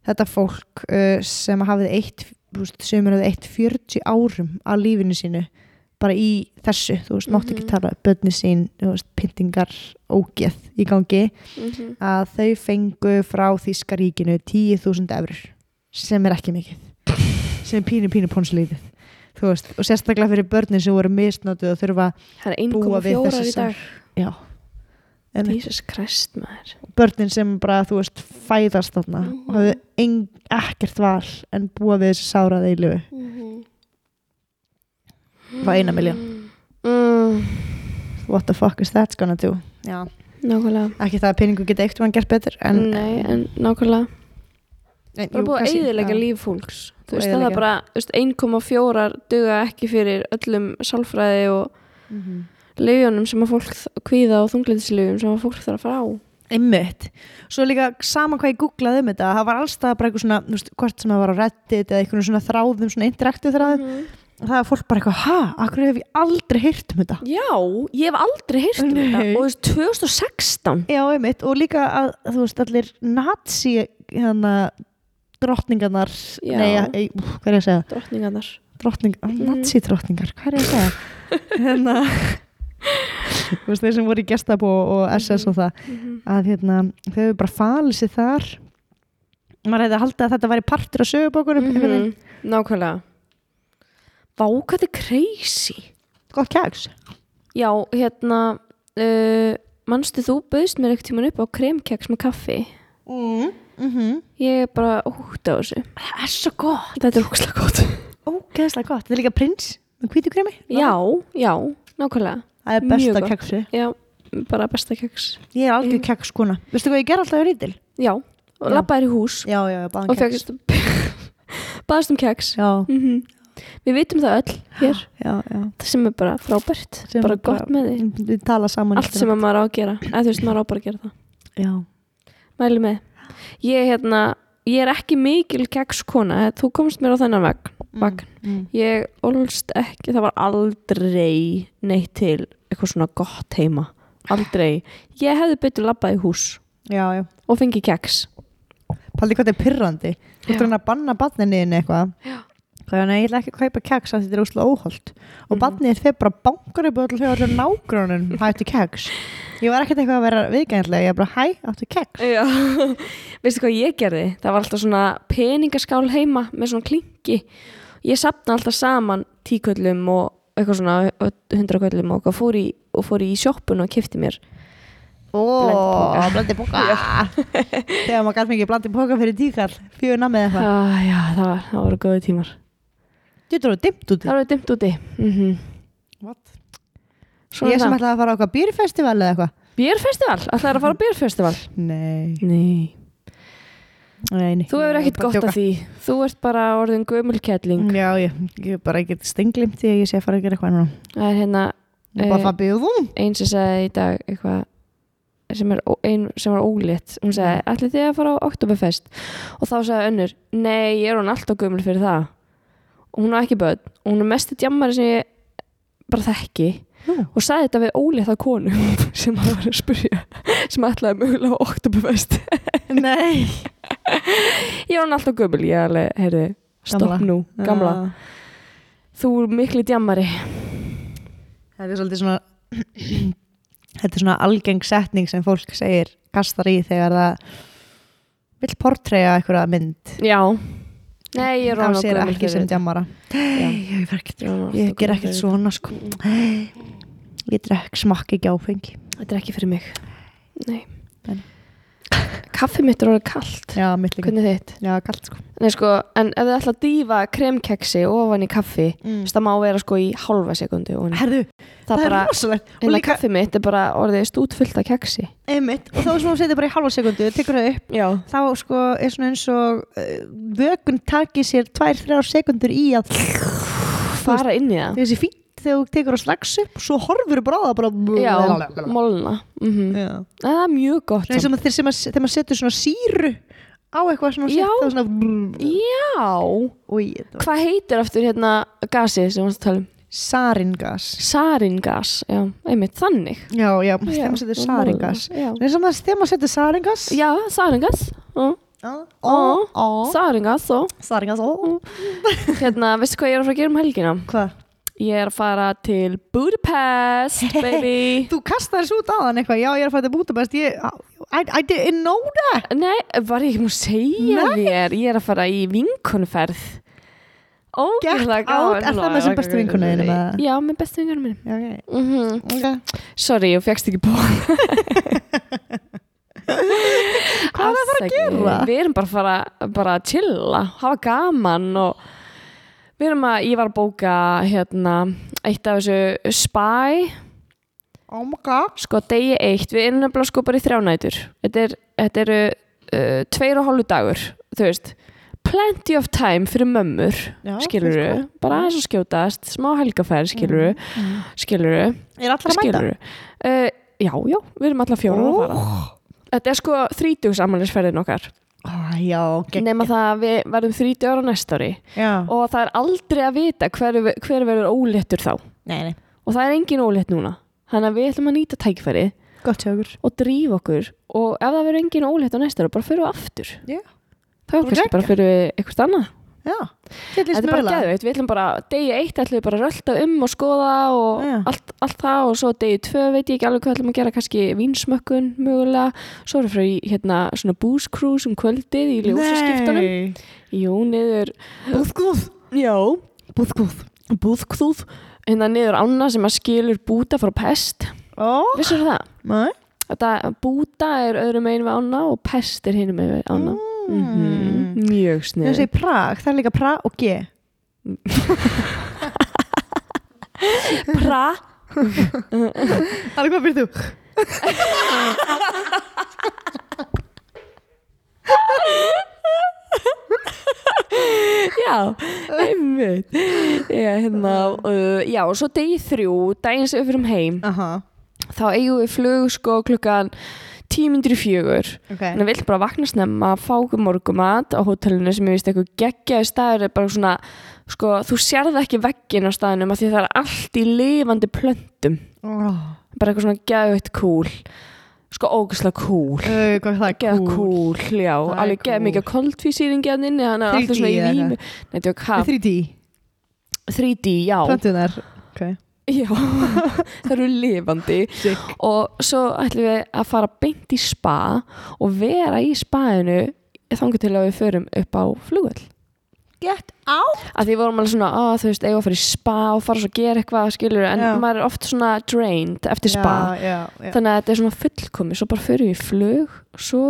þetta fólk uh, sem hafði eitt veist, sem hafði eitt 40 árum af lífinu sínu bara í þessu, þú veist, mátti ekki Mhm. tala bönni sín, þú veist, pyntingar ógeð í gangi, mm að þau fengu frá Þískaríkinu 10.000 eurur sem er ekki mikið sem er pínu pínu veist, og sérstaklega fyrir börnin sem voru misnótið og þurfa Það er búa við 1,4 þessi í dag já Jesus Christ maður börnin sem bara, þú veist, fæðast þarna Mhm. og hafðu ein, ekkert val en búa við þessi sáraði í lifu Það er eina milljón. mm. what the fuck is that gonna do já. Nákvæmlega ekki það að peningu geta eitt mann gert betur en, Nei, en nákvæmlega en, Það er búið að já. líf fólks Þú Og veist, það er bara þú veist, 1,4 duga ekki fyrir öllum sálfræði og Mhm. Leifjónum sem að fólk kvíða og þunglindisleifjum sem að fólk þarf að fara á Einmitt. Svo líka sama hvað ég googlaði um þetta, það var allstað bara eitthvað svona, veist, hvort sem það var á Reddit eða eitthvað svona þráðum, svona interaktu þráðum Mhm. og það var fólk bara eitthvað, ha, akkur hef ég aldrei heyrt um þetta. Já, ég hef aldrei heyrt um þetta og þú veist, 2016 Já, einmitt, og líka að, þú veist, allir nazi, hérna, drottningarnar, Já. nei, ei, hvað er ég að segja? drottningarnar Drottning, Mhm. nazi drottningar, hvað er ég að segja? hérna, þeir sem voru í gestabó og SS og það, að hérna, þau hefur bara falið sér þar. Maður hefði haldið að þetta væri partur af sögubókunum, mm Mhm, Nákvæmlega Vá, hvað þetta er crazy Gott kæks. Já, hérna uh, Manstu þú bauðst mér ekkert tíman upp á kremkeks með kaffi Mm. Mm Ég er bara út á þessu Það er svo gott. Þetta er ógslag gott Ógeðslega gott. Þetta er líka prins með hvítu kremi. Já, já, nákvæmlega Það er besta gott. keksi. Já, bara besta keks Ég er algjör Mm. keks skona. Veistu hvað ég ger alltaf í rítil? Já, og Já. labbaðir í hús Já, já, já, báðan og keks. baðast um keks Já, mm Við vitum það öll hér já, já. Það sem er bara frábært Sem Bara er bara- gott með því Við tala saman. Allt sem að maður á að gera Eða þú veist, maður á bara að gera það Já. Mæli með Ég, hérna, ég er ekki mikil kekskona Þú komst mér á þennan vegn Vagn. Mm. Ég ólst ekki, það var aldrei neitt til eitthvað svona gott heima Aldrei Ég hefði betur labbað í hús Já, já. og fengið keks Paldi hvað þetta er pyrrandi. Þú Já. ert að banna barninni inn eitthvað. Já. Þannig að ég ætla ekki að kaupa keks að þetta er úslega óholt og Mhm. barnið þeir bara bankar upp þegar allir nágrunum hættu keks ég var ekkert eitthvað að vera viðgæðanlega ég er bara hæ, áttu keks veistu hvað ég gerði? Það var alltaf svona peningaskál heima með svona klinki. Ég sapna alltaf saman tíköllum og eitthvað svona hundraköllum og, fór í, og fór í sjoppun og kifti mér. Ó, blandi póka þegar maður gæti mikið blandi póka fyrir tíkall fjögur namið eitthvað Ah, já, það, var, það voru góði tímar. Þetta voru dimmt út Það voru dimmt úti. Mm What? Svona Ég sem ætlaði að fara á eitthvað býrfestival eða eitthvað Björfestival? Ætlaði að fara á björfestival? Nei, Nei. nei, nei Þú hefur ekkert gott af því. Þú ert bara orðin gömulkettling. Já, ég, ég bara ekkert stenglimt því að ég sé að fara að gera eitthvað núna Það er hérna Ég er bara það byggðum einn sem sagði í dag eitthvað sem er ó- ein sem var ólétt hún sagði, ætli þið að fara á Oktoberfest og þá sagði önnur, nei, ég er hún alltaf gömul fyrir það og hún á ekki börn og hún er mesti djammari sem ég bara þekki Nú. og sagði þetta við ólétta konu sem hann var að spyrja sem ætlaði mögulega Oktoberfest Nei. Ég er hún alltaf gömul, ég alveg, heyrði stopp nú, gamla. Já. þú er miklu djammari. Þetta er svolítið svona Þetta er svona algeng setning sem fólk segir kastar í þegar það vill portreya einhverja mynd. Já, nei, ég er á hún sér ekki sem djamara. Ég, ég ger ekkert svona sko. Ég drekk smakk ekki áfengi Þetta er ekki fyrir mig. Nei. Nei. Kaffi mitt er orðið kalt. Já, mitt líka. Hvernig þitt? Já, kallt sko. Nei sko, en ef þið ætla að dýfa kremkeksi ofan í kaffi mm. það má vera sko í hálfa sekundu. Herðu, það, það, er bara, Og hérna líka, kaffi mitt er bara orðið stútfullt af keksi. Einmitt. Og þá sem þú setur bara í halva sekundu, tekur það upp. Já. Þá sko er svona eins og uh, Vökun taki sér tvær, þrjár sekundur í að Fara inn í það. Þessi fínt þegar þú tekur að slags upp Svo horfur bara á það bara Já, molna. Mm Já. Það er mjög gott Nei, sem að sem að, þegar maður setur svona síru á eitthvað svona Já. sett, þá svona Já. Új, Hvað heitir aftur hérna gasið sem við varst að tala um? saringas. Saringas, já, einmitt, þannig. Já, já, þegar maður setur og saringas þegar maður setur saringas já saringas ó, saringas og saringas, Hérna, veistu hvað ég er að fara að gera um helgina? Hvað? Ég er að fara til Budapest, baby. Þú kastar þessu út á þann eitthvað. Já, ég er að fæta bútabest ég, I, I didn't know that. Nei, var ég ekki múið að segja þér? Ég er að fara í vinkonferð. Get out, er það með sem bestu með? Já, með bestu vinkonu minni Já, ok, mm ok. Sorry, ég fegst ekki bóð Hvað er það að fara að gera? Við erum bara að fara bara að chilla, hafa gaman og við erum að, ég var að bóka hérna, eitt af þessu spy. Oh my god. Sko degi eitt, við erum nefnilega sko bara í þrjánætur þetta, er, þetta eru uh, tveir og hálfu dagur þú veist, plenty of time fyrir mömmur, Já, skilur finnst du gott. bara aðeins að skjótast, smá helgaferð skilur du, Mm. skilur du Er allar að mæta? skilur du uh, já, já, við erum allar fjóra að fara. Þetta er sko þrítugsamælisferðin okkar Gegn nema það að við verðum þrítugur á næsta ári. Já, og það er aldrei að vita hver, hver verður óléttur þá. Nei, nei, og það er engin ólétt núna. Þannig að við ætlum að nýta okkur. og drífa okkur. Og ef það verður engin ólétt á næsta ári bara fyrir aftur. Já. þá kannski bara fyrir eitthvað annað Já, þetta er bara geðveitt, við ætlum bara degi eitt ætlum við bara að rölda um og skoða og allt, allt það og svo degi tvö veit ég ekki alveg hvað ætlum að gera kannski vínsmökkun mögulega, svo erum við frá hérna svona booze cruise um kvöldið í ljósaskiptunum. Jú, niður Búðgúð Já, Búðgúð búðkþúð hérna niður ána sem að skilur búta frá pest. Ó, Vissur það? nei. Þetta búta er öðrum megin við ána og pest er hinum megin við ána. Mm. Mjög Þú snið segir Prag, það er líka Prag og G. Pra. Alveg hvað fyrir þú? Já, einmitt. Já, hérna uh, Já, og svo degi þrjú, daginn sem við fyrir heim Aha, þá eigum við flug sko klukkan tímyndir í fjögur. Ok. Þannig að við viljum bara vakna snemma, fá okkur morgumat á hótelinu sem ég veist eitthvað geggjaði staður er bara svona, sko, þú sérð ekki veggin á staðinum af því það er allt í lifandi plöntum, Ó, bara eitthvað svona geggjögt cool. sko ógæslega cool uh, það er geða cool, cool, já, Það er alveg cool. mikið koldfísýringi hann inni, hann er 3D alltaf svona í rými. Nei, þetta er hvað, 3D 3D, já. Pöntunar okay. Já, það eru lifandi. Sick. og svo ætlum við að fara beint í spa og vera í spainu þangur til að við förum upp á flugvöll. Get out. Að því vorum alveg svona, að þú veist, eiga að fara í spa og fara svo að gera eitthvað, skilur en Já. maður er oft svona drained eftir spa. já, já, já. þannig að þetta er svona fullkomi svo bara förum við í flug svo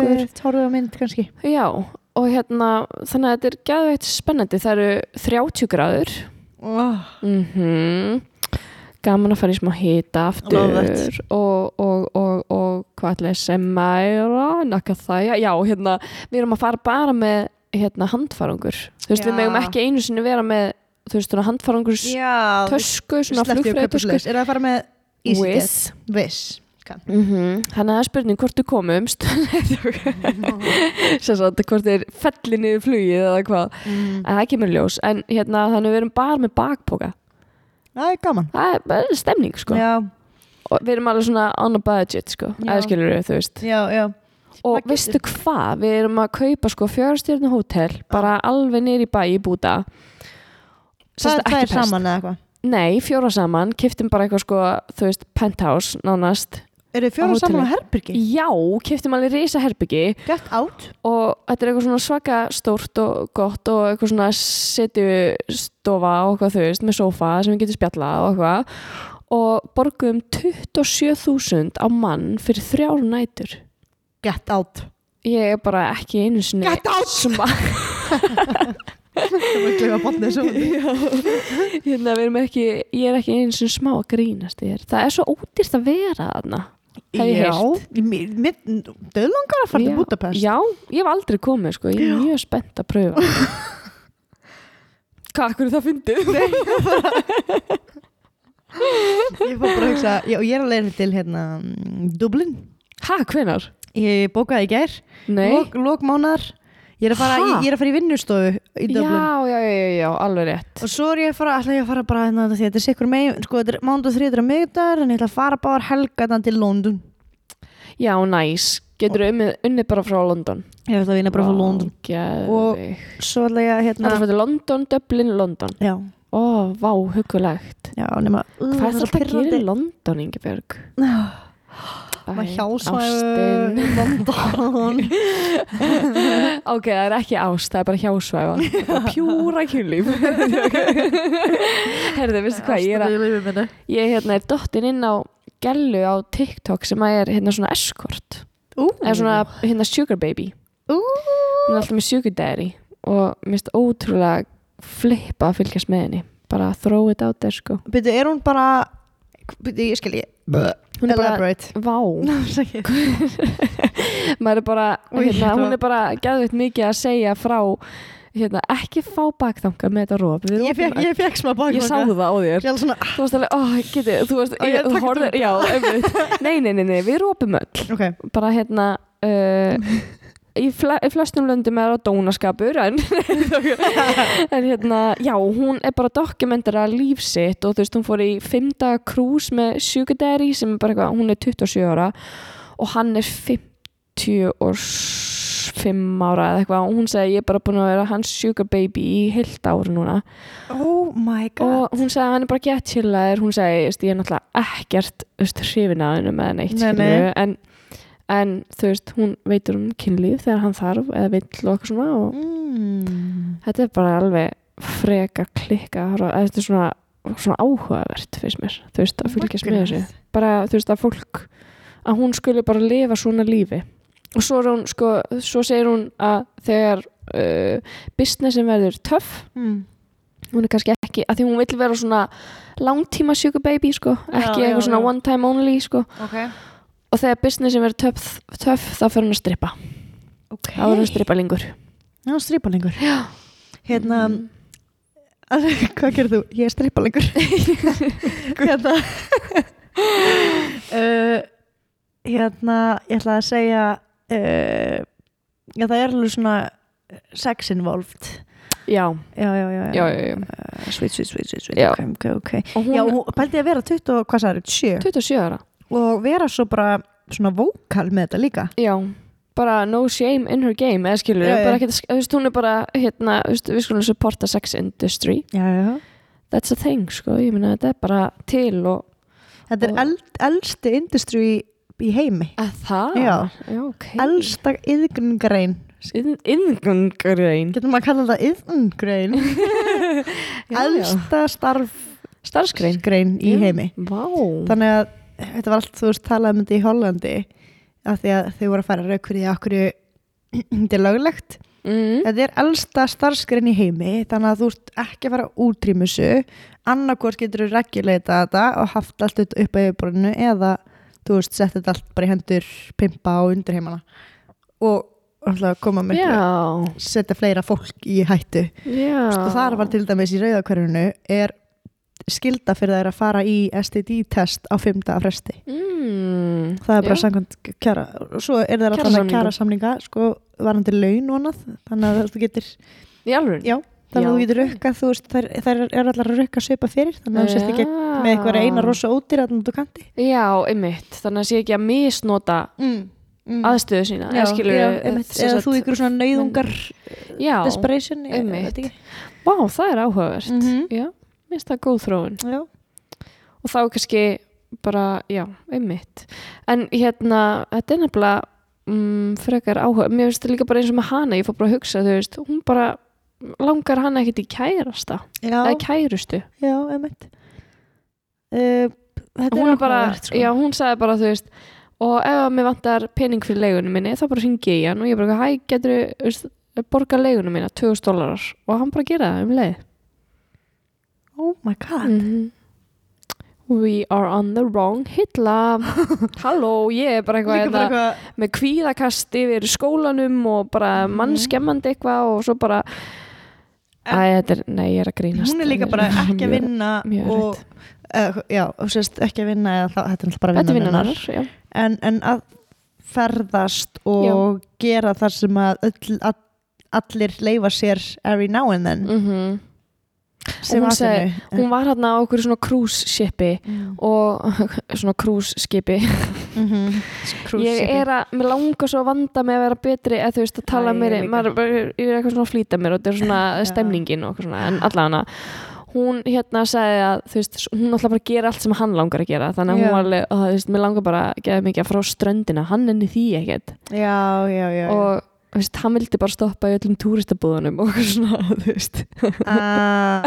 við tóruðum mynd kannski. Já, og hérna þannig að þetta er gæðveitt spennandi. Það eru 30 gráður oh. mm gaman að fara í smá hita aftur og, og, og, og hvað ætla ég að segja meira? Nakka það, já, hérna við erum að fara bara með hérna, handfarangur. Þú veist, Já. við megum ekki einu sinni vera með þú veist, svona handfarangur já, tösku, svona svoleiðis. er það að fara með Wiz EasyJet Viss mm þannig að það er spurning hvort þú komumst sagt, hvort þið felli niður flugið eða hvað, mm. en það kemur í ljós. En hérna, þannig við erum bara með bakpoka. Það er gaman. Það er bara stemning, sko. Já, og við erum alveg svona on a budget sko, eða skilur við, þú veist. Já, já. Og Hvað veistu hvað, við erum að kaupa sko fjárstjörnu hótel, bara alveg niður í bæ í búta. Það, er saman eða eitthvað? Nei, fjóra saman, kiftum bara eitthvað sko, þú veist, penthouse nánast eru þið fjóra saman á herbyrgi Já, kiftum alveg risa herbyggi get out. Og þetta er eitthvað svona svaka stórt og gott og eitthvað svona setjustofa og eitthvað þú veist með sófa sem við getum spjallað og eitthvað. Og borguðum 27.000 á mann fyrir þrjár nætur. Get out. Ég er bara ekki einu sinni botnið svo hérna, ekki, ég er ekki einu sinni smá að grínast þér það er svo ódýrt að vera þarna Hef ég heyrt. döðlangar að fara til. Budapest já, ég hef aldrei komið sko, ég er mjög spennt að pröfa hvað, hverju það fyndið? ég fór bara að hugsa já, ég er að leiða til hérna mm, Dublin hæ, hvenar? ég bókaði í gær Nei, lok, ég er að fara, ég, ég er að fara í vinnustofu í Dublin. já, já, já, já, alveg rétt. Og svo er ég að fara, ætla ég að fara bara hérna, því að þetta er sikkur með, sko þetta er mándu og þriður að miðdagar en ég ætla að fara bara helga þetta til London. Já, næs, getur unnið, unnið bara frá London? Ég ætla að vinna bara frá London. Geðveik. svo ætla ég að Það hérna er fyrir London, Dublin, London? Já, Ó, vá, hugulegt já, nema Hvað er það þetta að gera í London, Ingeborg? hjásvæðu í London ok, það er ekki ást, það er bara bara pjúra kynlíf. Herðu, veistu hvað, ég er, að, ég hérna, er dottin inn á gellu á TikTok sem að er hérna svona escort. Eða svona hérna sugar baby. Ú, hún er alltaf með sugar daddy og mér finnst ótrúlega flippa að fylgjast með henni. Bara throw it out there sko. Byrju, er hún bara ég skil ég hún er bara, vá. Maður er bara, hérna, hún er bara gæðveit mikið að segja frá hérna, ekki fá bakþanga með þetta róp ég fekk, ég fekk smá öll. bak ég sá það á þér. Svona, þú varst alveg, ó, geti, þú varst ég ég, þetta. já, nei, nei, nei, nei, við rópum öll. Ok. Bara hérna uh, í, fle í flestum löndum er það dónaskapur en, en hérna já, hún er bara dokumentara líf sitt og þú veist, hún fór í fymta krús með Sugar Daddy sem er bara eitthvað, hún er 27 ára og hann er 55 ára eða eitthvað. Og hún segi ég er bara búin að vera hans Sugar Baby í heilt ári núna. Oh my god. Og hún segi hann er bara gett chillaður hún segi, ég er náttúrulega ekkert hrifin að hennu með neitt Nei, skilurðu, en, en þú veist hún veitur um kynlíf þegar hann þarf eða vill og eitthvað svona og mm. þetta er bara alveg freka klikka og þetta er svona, svona áhugavert finnst mér, þú veist, að fylgjast með Magnað. þessu bara, þú veist, að fólk að hún skuli bara lifa svona lífi og svo, er hún, sko, svo segir hún að þegar uh, businessin verður töff Mm. hún er kannski ekki, að því hún vill vera svona langtíma sugar baby sko ekki já, eitthvað svona one time only sko ok og þegar businessin verður töff, töff þá fyrir hún að strippa. Ok. Þá verður hún strippalingur já, strípalingur já. Hérna, Mm. hvað gerir þú? ég er strípalingur hérna. Uh, hérna ég ætla að segja uh, já, það er alveg svona sex involved. Já, já, já, já, já, já, já. Uh, sweet, sweet, sweet, sweet, ok, ok, ok. Hún já, pældi að vera 20, og hvað sagði, 7 27 ára og vera svo bara svona vókal með þetta líka. Já, bara no shame in her game eða skilur, Já, bara ekkert, þú veist, hún er bara hérna, þú veist, við skulum supporta sex industry. Já, that's a thing, sko, ég meina þetta er bara til og þetta er eld, eldsti industry í heimi. Að það, Já. ok. Elsta yðgungrein Inngangarein getur maður að kalla þetta yðgungrein elsta Starfsgrein. starfsgrein í heimi. Vá. Þannig að þetta var allt þú veist talað um þetta í Hollandi af því að þau voru að fara rauk fyrir því að okkur þetta er löglegt. Mm. þetta er elsta starfsgrein í heimi þannig að þú ert ekki að fara útrýmusu annarkvort getur þú reguleita þetta og haft allt upp á yfirborðinu eða þú veist sett þetta allt bara í hendur pimpa og undirheimana og alltaf koma með setja fleira fólk í hættu. Og þar var til dæmis í rauðakverfinu er skilda fyrir þær að fara í STD-test á fymta fresti mm. það er bara Já. samkvæmt kjara og svo er það alltaf kjara samninga sko varandi laun og annað þannig að þú getur, Í alveg já þannig að þú getur rukkað, þú veist, þær, þær er allar að rukka svipa fyrir, þannig að þú sést ekki með eitthvað eina rosa ódýr að þú kanti Já, einmitt, þannig að sé ekki að misnota mm. Mm. aðstöðu sína já, eða skilur já, einmitt, eða þú ykkur svona neyðungar Já, desperation, ég veit ekki. vá, það er áhugavert Mhm. Já, minnst það góð þróun. Já. og þá kannski bara, já, einmitt. En hérna, þetta er nefnilega mm, frekar áhuga mér finnst það líka bara eins og með hana, ég fór bara að hugsa þú veist, hún bara langar hana ekkert í kærasta? Já, eða kærustu? Já, einmitt. Uh, Þetta hún er bara, sko. já, hún sagði bara þú veist, og ef að mér vantar pening fyrir leigunum minni, þá bara ringi ég hann. Og ég bara, hæ, getur borga leigunum minna, 2000 dólarar. Og hann bara gera það um leið Oh my god. Mhm. We are on the wrong hilla Halló, ég er bara eitthvað hérna, eitthvað með kvíðakast yfir skólanum og bara Mhm. mannskemmandi eitthvað og svo bara Æ, er, nei, ég er að grínast. Hún er líka bara ekki að Mjög- vinna mjög og, uh, Já, og sérst ekki að vinna eða það, þetta er bara vinnan vinnan hennar. já. En, en að ferðast og gera það sem að öll, all, allir leifa sér every now and then. Mm sem hún segi-. Hún var hérna á okkur svona cruise shipi Mm. og svona cruise skipi Mhm. Cruise ég er að, mér langar svo að vanda með að vera betri eða þú veist að tala Æ, ég mér líka. maður, ég er eitthvað svona að flýta mér og þetta er svona stemningin og svona en allavega hún hérna sagði að þú veist, hún ætla bara að gera allt sem hann langar að gera þannig að Já. hún var alveg, þú veist, mér langar bara að gefa mikið frá ströndina, hann enni því ekkert já, já, já, já. og veist, hann vildi bara stoppa í öllum túristabúðunum og svona, þú veist. Ah.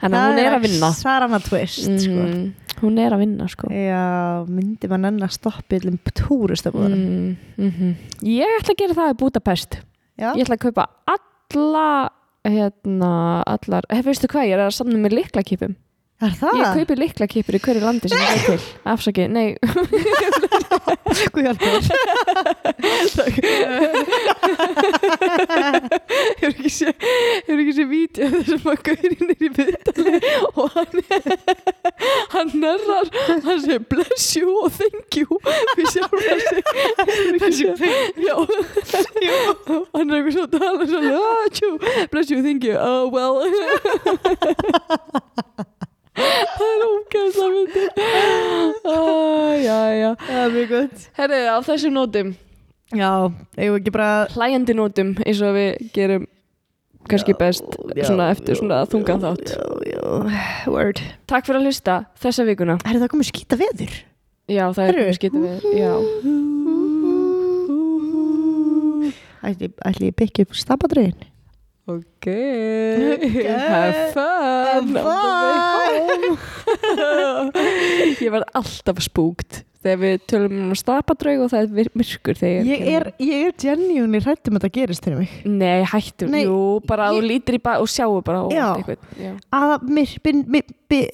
þannig að hún er að vinna. að twist sko. mm, hún er að vinna sko. Já, myndi maður enn að stoppa yllum túristabúðum mm, mm ég ætla að gera það í Budapest. Já, ég ætla að kaupa alla hérna, allar, hef veistu hvað, ég er að samna með liklakipum er það? ég kaupi liklakipur í hverju landi sem ég er til. Afsaki, nei. Guð hjálpi hefur ekki sé hefur ekki sé vídeo þessum að gaurinn er í viðtali og hann hann nörrar hann segir bless you og thank you. Við sjálf bless you já. Hann er eitthvað svo að tala ah, bless you, thank you. Oh well það er ógæðslega myndi ah, já, já. Það er mjög gott. Herri, á þessum nótum. Já, eigum við ekki bara hlæjandi nótum eins og við gerum kannski best já, svona eftir já, svona þungan já, þátt. já, já. word. Takk fyrir að hlusta þessa vikuna. Er það komið skýta veður? já það er komið skita við já. ætli ég byggja upp stapadröðin ok. Have fun. Have home. ég var alltaf spúkt þegar við tölum um stapadraug og það er myrkur þegar ég er, ég er genuinely hrætt um að þetta gerist fyrir mig. Nei, hættu, Nei, jú, bara að þú ég- lítir í bak og sjáu bara óvart Já. eitthvað Já, að byr,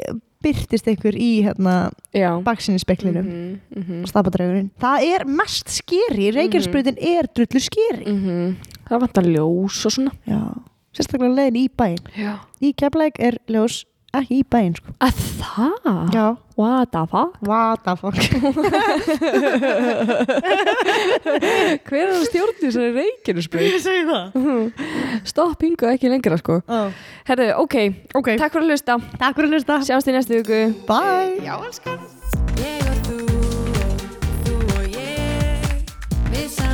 byrtist einhver í hérna, já. baksinni speklinum mm Mhm, mhm, stapadröðurinn það er mest skeri Reykjanesbreytin er drullu skeri. Mhm. Það vantar ljós og svona. Já, sérstaklega leiðin í Já. Í Keflæk er ljós ekki í bæinn sko. Að það? Já. What the fuck? What the fuck? Hver er það stjórnir sem er reikinu spil? Ég segi það. Stopp hingu ekki lengra sko. Oh. Herðu, ok. ok. Takk fyrir að hlusta. Takk fyrir að hlusta. Sjáumst í næstu viku. Bye. Já, elskan. Ég og þú, þú og ég, við saman.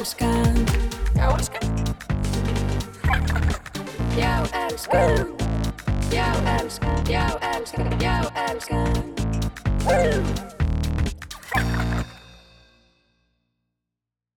elskan. Já, elskan. Já, elskan. Já, elskan. Já, elskan. Já, elskan.